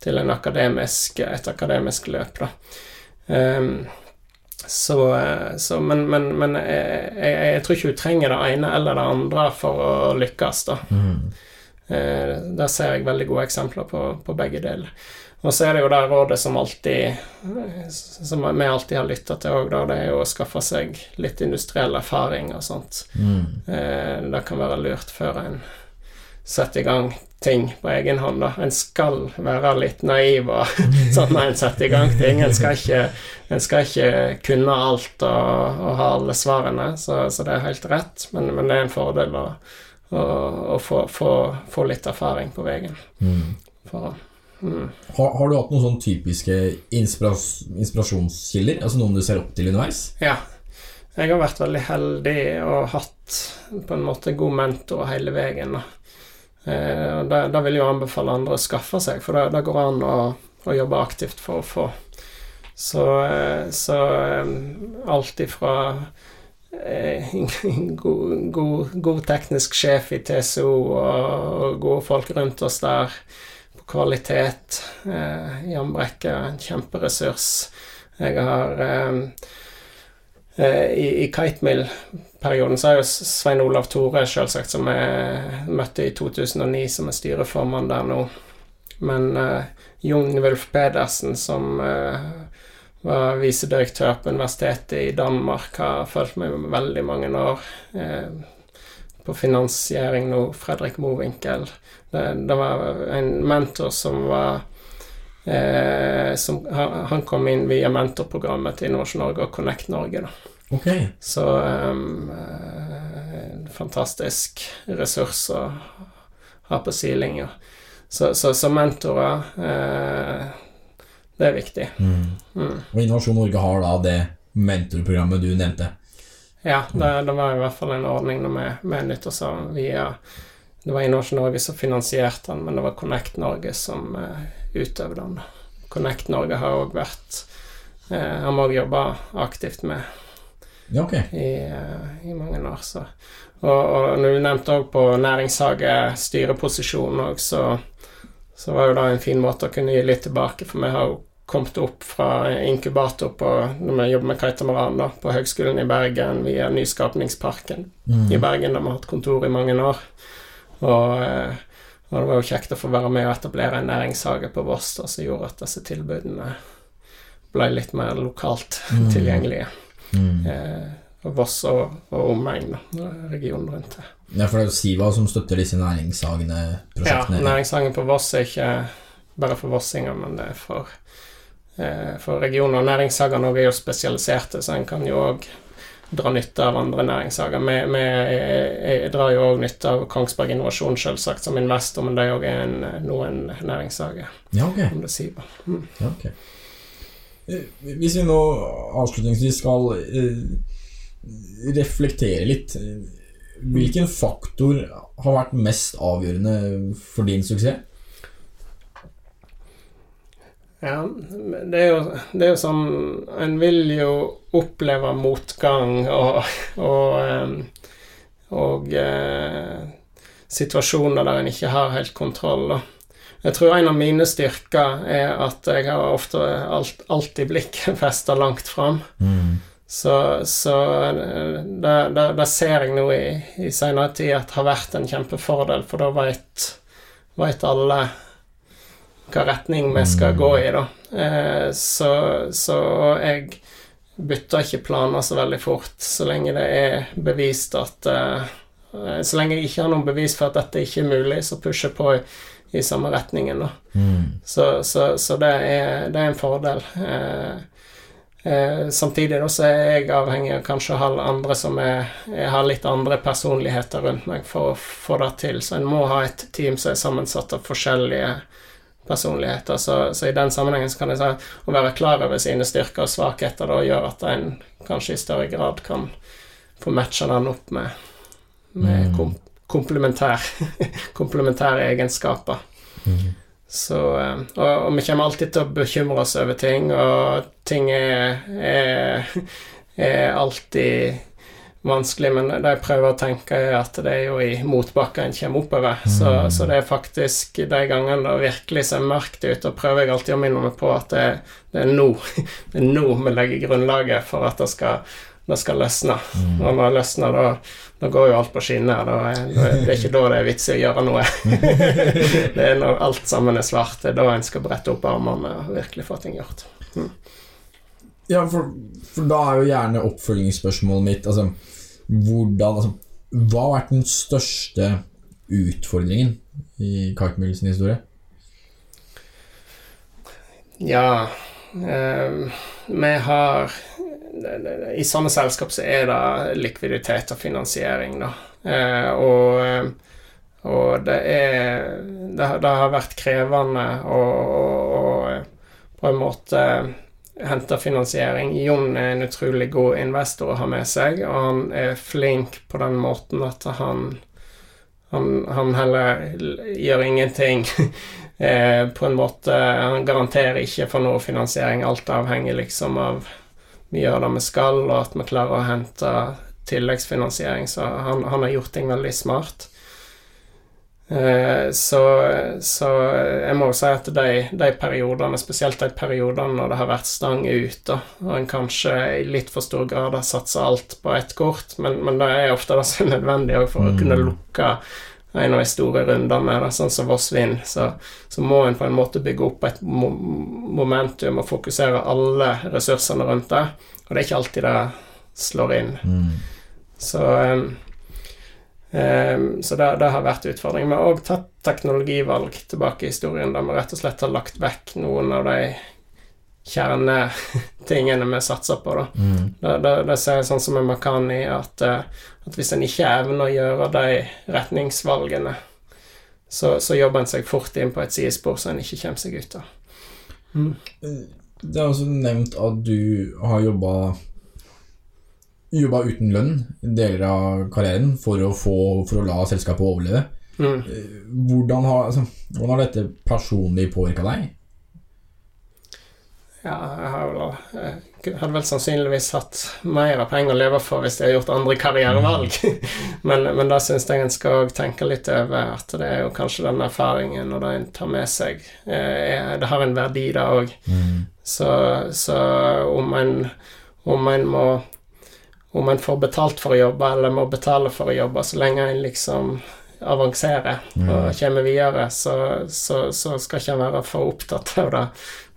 til en akademisk, et akademisk løp, da. Um, så, så Men, men, men jeg, jeg, jeg tror ikke hun trenger det ene eller det andre for å lykkes, da. Mm. Uh, Der ser jeg veldig gode eksempler på, på begge deler. Og så er det jo det rådet som alltid Som vi alltid har lytta til òg, det er jo å skaffe seg litt industriell erfaring og sånt. Mm. Eh, Det kan være lurt før en setter i gang ting på egen hånd. da. En skal være litt naiv og sånn når en setter i gang ting. En skal ikke, en skal ikke kunne alt og, og ha alle svarene, så, så det er helt rett. Men, men det er en fordel å, å, å få, få, få litt erfaring på veien. Mm. For, mm. Har, har du hatt noen sånn typiske inspiras inspirasjonskilder? Altså noen du ser opp til underveis? Ja. Jeg har vært veldig heldig og hatt på en måte god mentor hele veien. da. Eh, det, det vil jeg anbefale andre å skaffe seg, for det, det går an å, å jobbe aktivt for å få. Så, eh, så eh, alt ifra eh, god, god, god teknisk sjef i TSO og, og gode folk rundt oss der på kvalitet. Eh, Jan Brekke, er en kjemperessurs. Jeg har eh, I, i Kitemill-perioden så er jo Svein Olav Tore, selvsagt, som jeg møtte i 2009, som er styreformann der nå. Men uh, Jon Wulf Pedersen, som uh, var visedirektør på universitetet i Danmark, har fulgt meg veldig mange år. Uh, på finansiering nå, Fredrik Mowinckel. Det, det var en mentor som var eh, som, han, kom inn via mentorprogrammet til Innovasjon Norge og Connect Norge. da. Ok. Så um, eh, en fantastisk ressurs å ha på sidelinja. Så, så, så mentorer uh, Det er viktig. Mm. Mm. Og Innovasjon Norge har da det mentorprogrammet du nevnte. Ja, det, det var i hvert fall en ordning nytta oss av via Det var Innovasjon Norge som finansierte den, men det var Connect Norge som uh, utøvde den. Connect Norge har òg vært eh, Har vi òg jobba aktivt med Ja, okay. i, uh, i mange år. Så. Og, og når du nevnte òg på næringshage styreposisjon òg, så, så var jo det en fin måte å kunne gi litt tilbake, for vi har jo kommet opp fra inkubator på, når vi jobber med Kaitamaran, da, på Høgskolen i Bergen via Nyskapningsparken Mm. i Bergen, der vi har hatt kontor i mange år. Og, eh, og det var jo kjekt å få være med og etablere en næringshage på Voss som gjorde at disse tilbudene ble litt mer lokalt Mm. tilgjengelige. Mm. Eh, og Voss og, og omegn, regionen rundt det. Ja, for det er jo Siva som støtter disse næringshagene Ja, prosjektene. næringshagen på Voss er ikke bare for vossinger, men det er for, eh, for regioner. Næringshagene er jo spesialiserte, så en kan jo òg dra nytte av andre næringshager. Vi, vi jeg, jeg drar jo òg nytte av Kongsberg Innovasjon, selvsagt, som investor, men det òg er en, noen næringshager. Ja, okay. Om det sier. Mm. Ja, ok. Eh, Hvis vi nå avslutningsvis skal eh, reflektere litt eh, Hvilken faktor har vært mest avgjørende for din suksess? Ja, det er, jo, det er jo sånn En vil jo oppleve motgang og Og, em, og eh, situasjoner der en ikke har helt kontroll. Da. Jeg tror en av mine styrker er at jeg har ofte alt, alltid blikket festa langt fram. Så, så eh, det, det, det ser jeg nå i, i senere tid at har vært en kjempefordel, for da veit alle hva retning vi skal gå i, da. Eh, så, så jeg bytter ikke planer så veldig fort, så lenge det er bevist at eh, Så lenge jeg ikke har noen bevis for at dette ikke er mulig, så pusher jeg på i, i samme retningen, da. Så, så, så det, er, det er en fordel. Eh, eh, samtidig da, så er jeg avhengig av kanskje å ha andre som er, jeg har litt andre personligheter rundt meg for å få det til. Så en må ha et team som er sammensatt av forskjellige personligheter. Så, så i den sammenhengen så kan jeg si å være klar over sine styrker og svakheter da gjør at en kanskje i større grad kan få matcha den opp med, med kom, komplementær, komplementære egenskaper. Så, eh, og, og vi kommer alltid til å bekymre oss over ting, og ting er, er, er alltid vanskelig, men det jeg prøver å tenke, er at det er jo i motbakken en kommer oppover. Så, så det er faktisk de gangene det virkelig ser mørkt ut, og prøver jeg alltid å minne meg på at det, det er nå det er nå vi legger grunnlaget for at det skal, det skal løsne. Og når det løsner, da, da går jo alt på skinner. Da, er- da, er- det er ikke da det er vits i å gjøre noe. det er når alt sammen er svart, det er da en skal brette opp armene og virkelig få ting gjort. Ja, for, for da er jo gjerne oppfølgingsspørsmålet mitt altså, hvordan, altså, Hva har vært den største utfordringen i Karkmüll sin historie? Ja eh, Vi har I sånne selskap så er det likviditet og finansiering, da. Eh, og, eh, og det er det, det har vært krevende å på en måte hente finansiering. Jon er en utrolig god investor å ha med seg, og han er flink på den måten at han han, han heller gjør ingenting. eh, på en måte Han garanterer ikke for noe finansiering. Alt avhenger liksom av vi gjør det vi skal, og at vi klarer å hente tilleggsfinansiering. Så han, han har gjort ting veldig smart. Eh, så, så jeg må jo si at de, de periodene, spesielt de periodene når det har vært stang ut, da, og en kanskje i litt for stor grad har satsa alt på ett kort, men, men det er ofte det som er nødvendig for å kunne lukke en av de store rundene, da, sånn som Voss Vind, så, så må en på en måte bygge opp et momentum og fokusere alle ressursene rundt det, og det er ikke alltid det slår inn. Så em, em, så det, det har vært utfordring. Vi har òg tatt teknologivalg tilbake i historien, der vi rett og slett har lagt vekk noen av de kjernetingene vi satser på. Da. Det, det, det ser jeg sånn som en Makani, at, eh, at hvis en ikke evner å gjøre de retningsvalgene, så, så jobber en seg fort inn på et sidespor så en ikke kommer seg ut av. Det er også nevnt at du har jobba Jobba uten lønn deler av karrieren for å, få, for å la selskapet overleve. Mm. Hvordan har, altså, hvordan har dette personlig påvirka deg? Ja, jeg har vel, jeg hadde vel sannsynligvis hatt mer penger å leve for hvis jeg hadde gjort andre karrierevalg. men, men da syns jeg en skal tenke litt over at det er jo kanskje den erfaringen og det en tar med seg, er, det har en verdi, det òg. Så, så om en om en må om en får betalt for å jobbe, eller må betale for å jobbe, så lenge en liksom avanserer og kommer videre, så, så, så skal ikke en være for opptatt av det.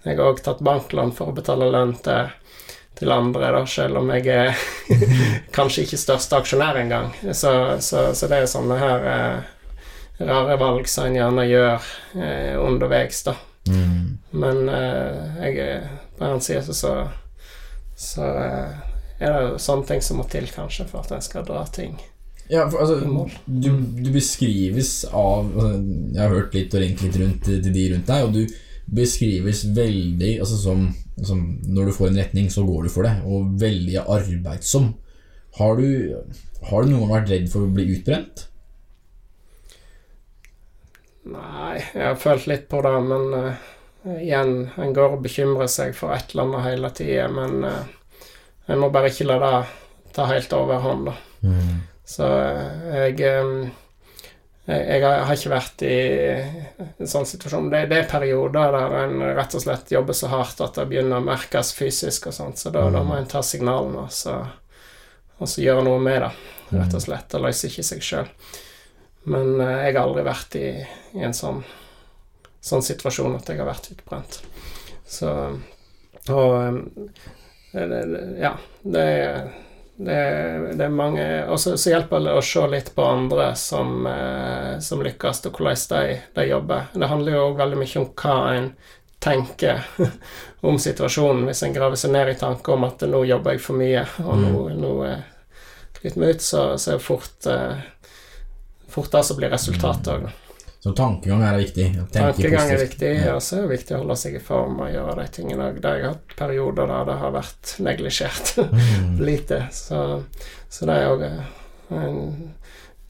Jeg har òg tatt banklån for å betale lønn til, til andre, da, selv om jeg er kanskje ikke største aksjonær engang. Så, så, så det er sånne her eh, rare valg som en gjerne gjør eh, underveis, da. Men eh, jeg på en annen side så, så, så eh, er det sånne ting som må til, kanskje, for at en skal dra ting Ja, for altså, du, du beskrives av altså, Jeg har hørt litt og ringt litt rundt til de rundt deg, og du beskrives veldig altså, som, som Når du får en retning, så går du for det, og veldig arbeidsom. Har du, har du noen gang vært redd for å bli utbrent? Nei, jeg har følt litt på det, men uh, igjen, en går og bekymrer seg for et eller annet hele tida, men uh, en må bare ikke la det ta helt overhånd, da. Så eh, jeg jeg, jeg har ikke vært i en sånn situasjon. Det, det er perioder der en rett og slett jobber så hardt at det begynner å merkes fysisk og sånt, så da, da må en ta signalene og så, og så gjøre noe med det, rett og slett. Det løser ikke seg sjøl. Men eh, jeg har aldri vært i, i en sånn, sånn situasjon at jeg har vært utbrent. Så Og ja, det det, det er mange Og så hjelper det å se litt på andre som, eh, som lykkes, og hvordan de, de jobber. Det handler jo også veldig mye om hva en tenker om situasjonen. Hvis en graver seg ned i tanker om at nå jobber jeg for mye, og nå, nå eh, flytter meg ut, så, så er det fort eh, fort det som blir resultatet òg. Så tankegang er viktig. Tankegang er viktig, Ja. og så er det viktig å holde seg i form og gjøre de tingene jeg har hatt perioder der det har vært neglisjert. Mm. lite. Så, så det er òg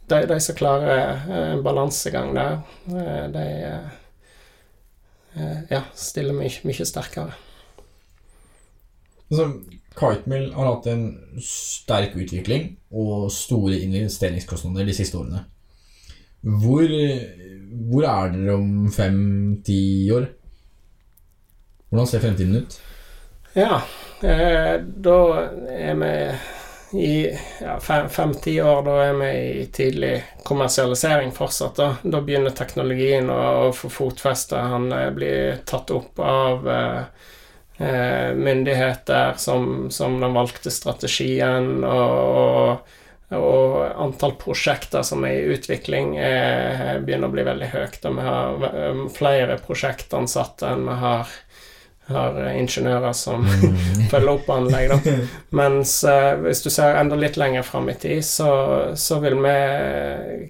de, de som klarer eh, en balansegang der, eh, de eh, eh, ja, stiller mye, mye sterkere. Altså, Kitemill har hatt en sterk utvikling og store investeringskostnader de siste årene. Hvor, hvor er dere om fem-ti år? Hvordan ser fremtiden ut? Ja, eh, da er vi i ja, fem- fem-ti år, da er vi i tidlig kommersialisering fortsatt. Da, da begynner teknologien å, å få fotfeste. Han eh, blir tatt opp av eh, eh, myndigheter som, som den valgte strategien, og, og antall prosjekter som er i utvikling, er, begynner å bli veldig høyt. Og vi har flere prosjektansatte enn vi har, har ingeniører som følger opp anlegg. Da. Mens eh, hvis du ser enda litt lenger fram i tid, så, så vil vi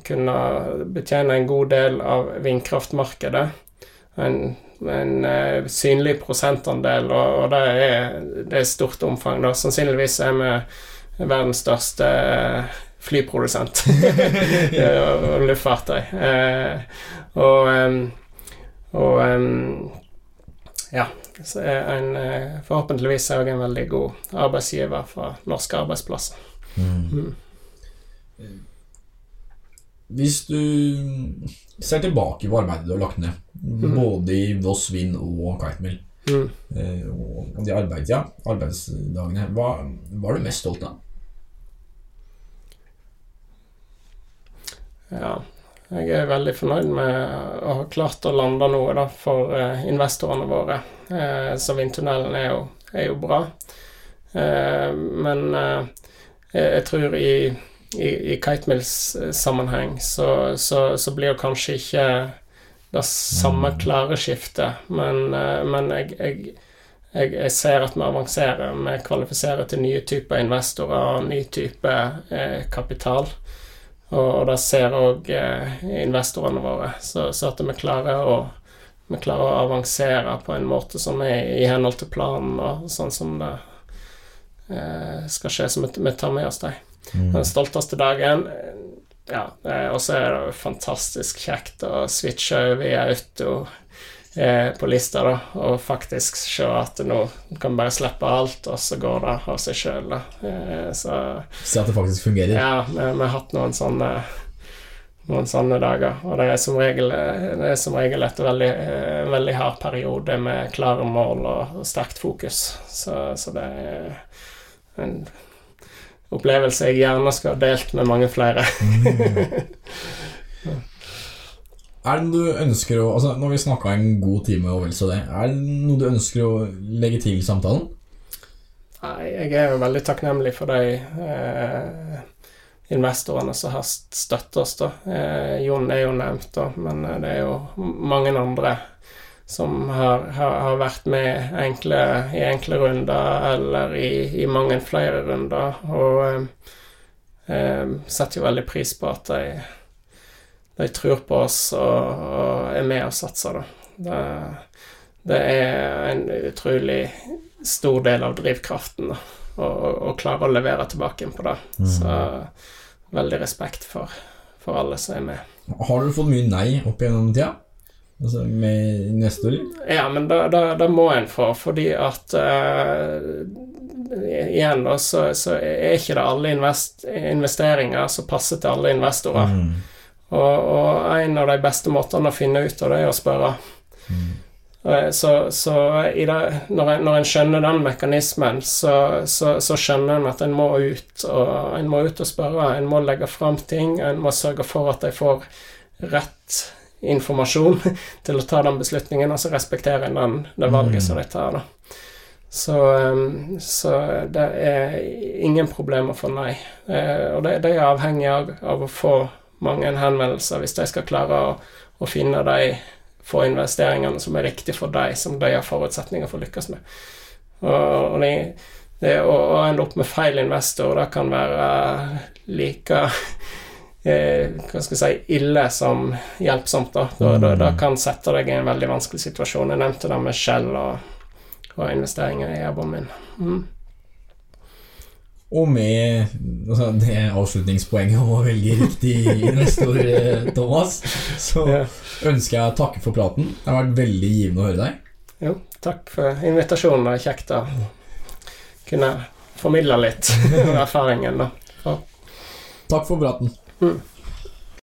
kunne betjene en god del av vindkraftmarkedet. En, en uh, synlig prosentandel, og, og det, er, det er stort omfang. Da. Sannsynligvis er vi verdens største eh, flyprodusent og luftfartøy. Eh, og og ja, er en eh, forhåpentligvis er også en veldig god arbeidsgiver for norske arbeidsplasser. Mm. Hvis du ser tilbake på arbeidet du har lagt ned, både i Voss Vind og Kitemill, Mm. og de arbeids, ja, arbeidsdagene, hva, hva er du mest stolt av? Ja, jeg er veldig fornøyd med å ha klart å lande noe da, for eh, investorene våre. Eh, så vindtunnelen er jo, er jo bra. Eh, men jeg, tror i, i, i Kitemills eh, sammenheng så, så, så blir det kanskje ikke det samme klare skiftet, men, men jeg, jeg, jeg, jeg ser at vi avanserer. Vi kvalifiserer til nye typer investorer og ny type kapital. Og, og det ser òg eh, investorene våre. Så, så at vi klarer, å, vi klarer å avansere på en måte som er i henhold til planen, og sånn som det eh, skal skje, så vi, tar med oss dem. Den stolteste dagen eh, Ja, og så er det jo fantastisk kjekt å switche over i auto eh, på lista, da, og faktisk se at nå kan bare slippe alt, og så går det av seg sjøl. Eh, så Se at det faktisk fungerer. ja, vi, vi har hatt noen sånne noen sånne dager, og det er som regel, det er som regel et veldig, eh, veldig hard periode med klare mål og, og sterkt fokus. Så, så det er en opplevelse jeg gjerne skulle ha delt med mange flere. Er det noe du ønsker å altså, Nå har vi snakka en god time og vel så det. Er det noe du ønsker å legge til i samtalen? Nei, jeg er jo veldig takknemlig for de eh, investorene som har støttet oss, da. Eh, Jon er jo nevnt, da, men eh, det er jo mange andre som har, har, har vært med enkle, i enkle runder eller i, i mange flere runder. Og eh, eh, setter jo veldig pris på at de, de tror på oss og, og er med og satser, da. Det, det er en utrolig stor del av drivkraften da, å, klare å levere tilbake på det. Mm. Så veldig respekt for, for alle som er med. Har du fått mye nei opp gjennom tida? Altså med investorer? Ja, men det, det, det må en få, fordi at uh, Igjen, da, så, så, er ikke det alle invest, investeringer som passer til alle investorer. Mm. Og, og, en av de beste måtene å finne ut av det, er å spørre. Mm. Uh, så, så det, når, en, når en skjønner den mekanismen, så, så, skjønner en at en må ut og en må ut og spørre. En må legge fram ting, en må sørge for at de får rett informasjon til å ta den beslutningen, og så respekterer en den, det valget som de tar. da. Så, um, så, det er ingen problem å få nei. Eh, og det, det er avhengig av, av, å få mange henvendelser hvis de skal klare å, å finne de få investeringene som er riktige for dem, som de har forutsetninger for å lykkes med. Og, og de, det å, ende opp med feil investor, det kan være like eh, hva skal jeg si, ille som hjelpsomt. Da. Da, da, da kan sette deg i en veldig vanskelig situasjon. Jeg nevnte det med Shell og, og investeringer i jobben min. Mm. Og med altså, det avslutningspoenget om å velge riktig investor, eh, Thomas, så ja. ønsker jeg å takke for praten. Det har vært veldig givende å høre deg. Jo, takk for invitasjonen. Det er kjekt å kunne formidle litt erfaringen. Da. Takk for praten. Mm.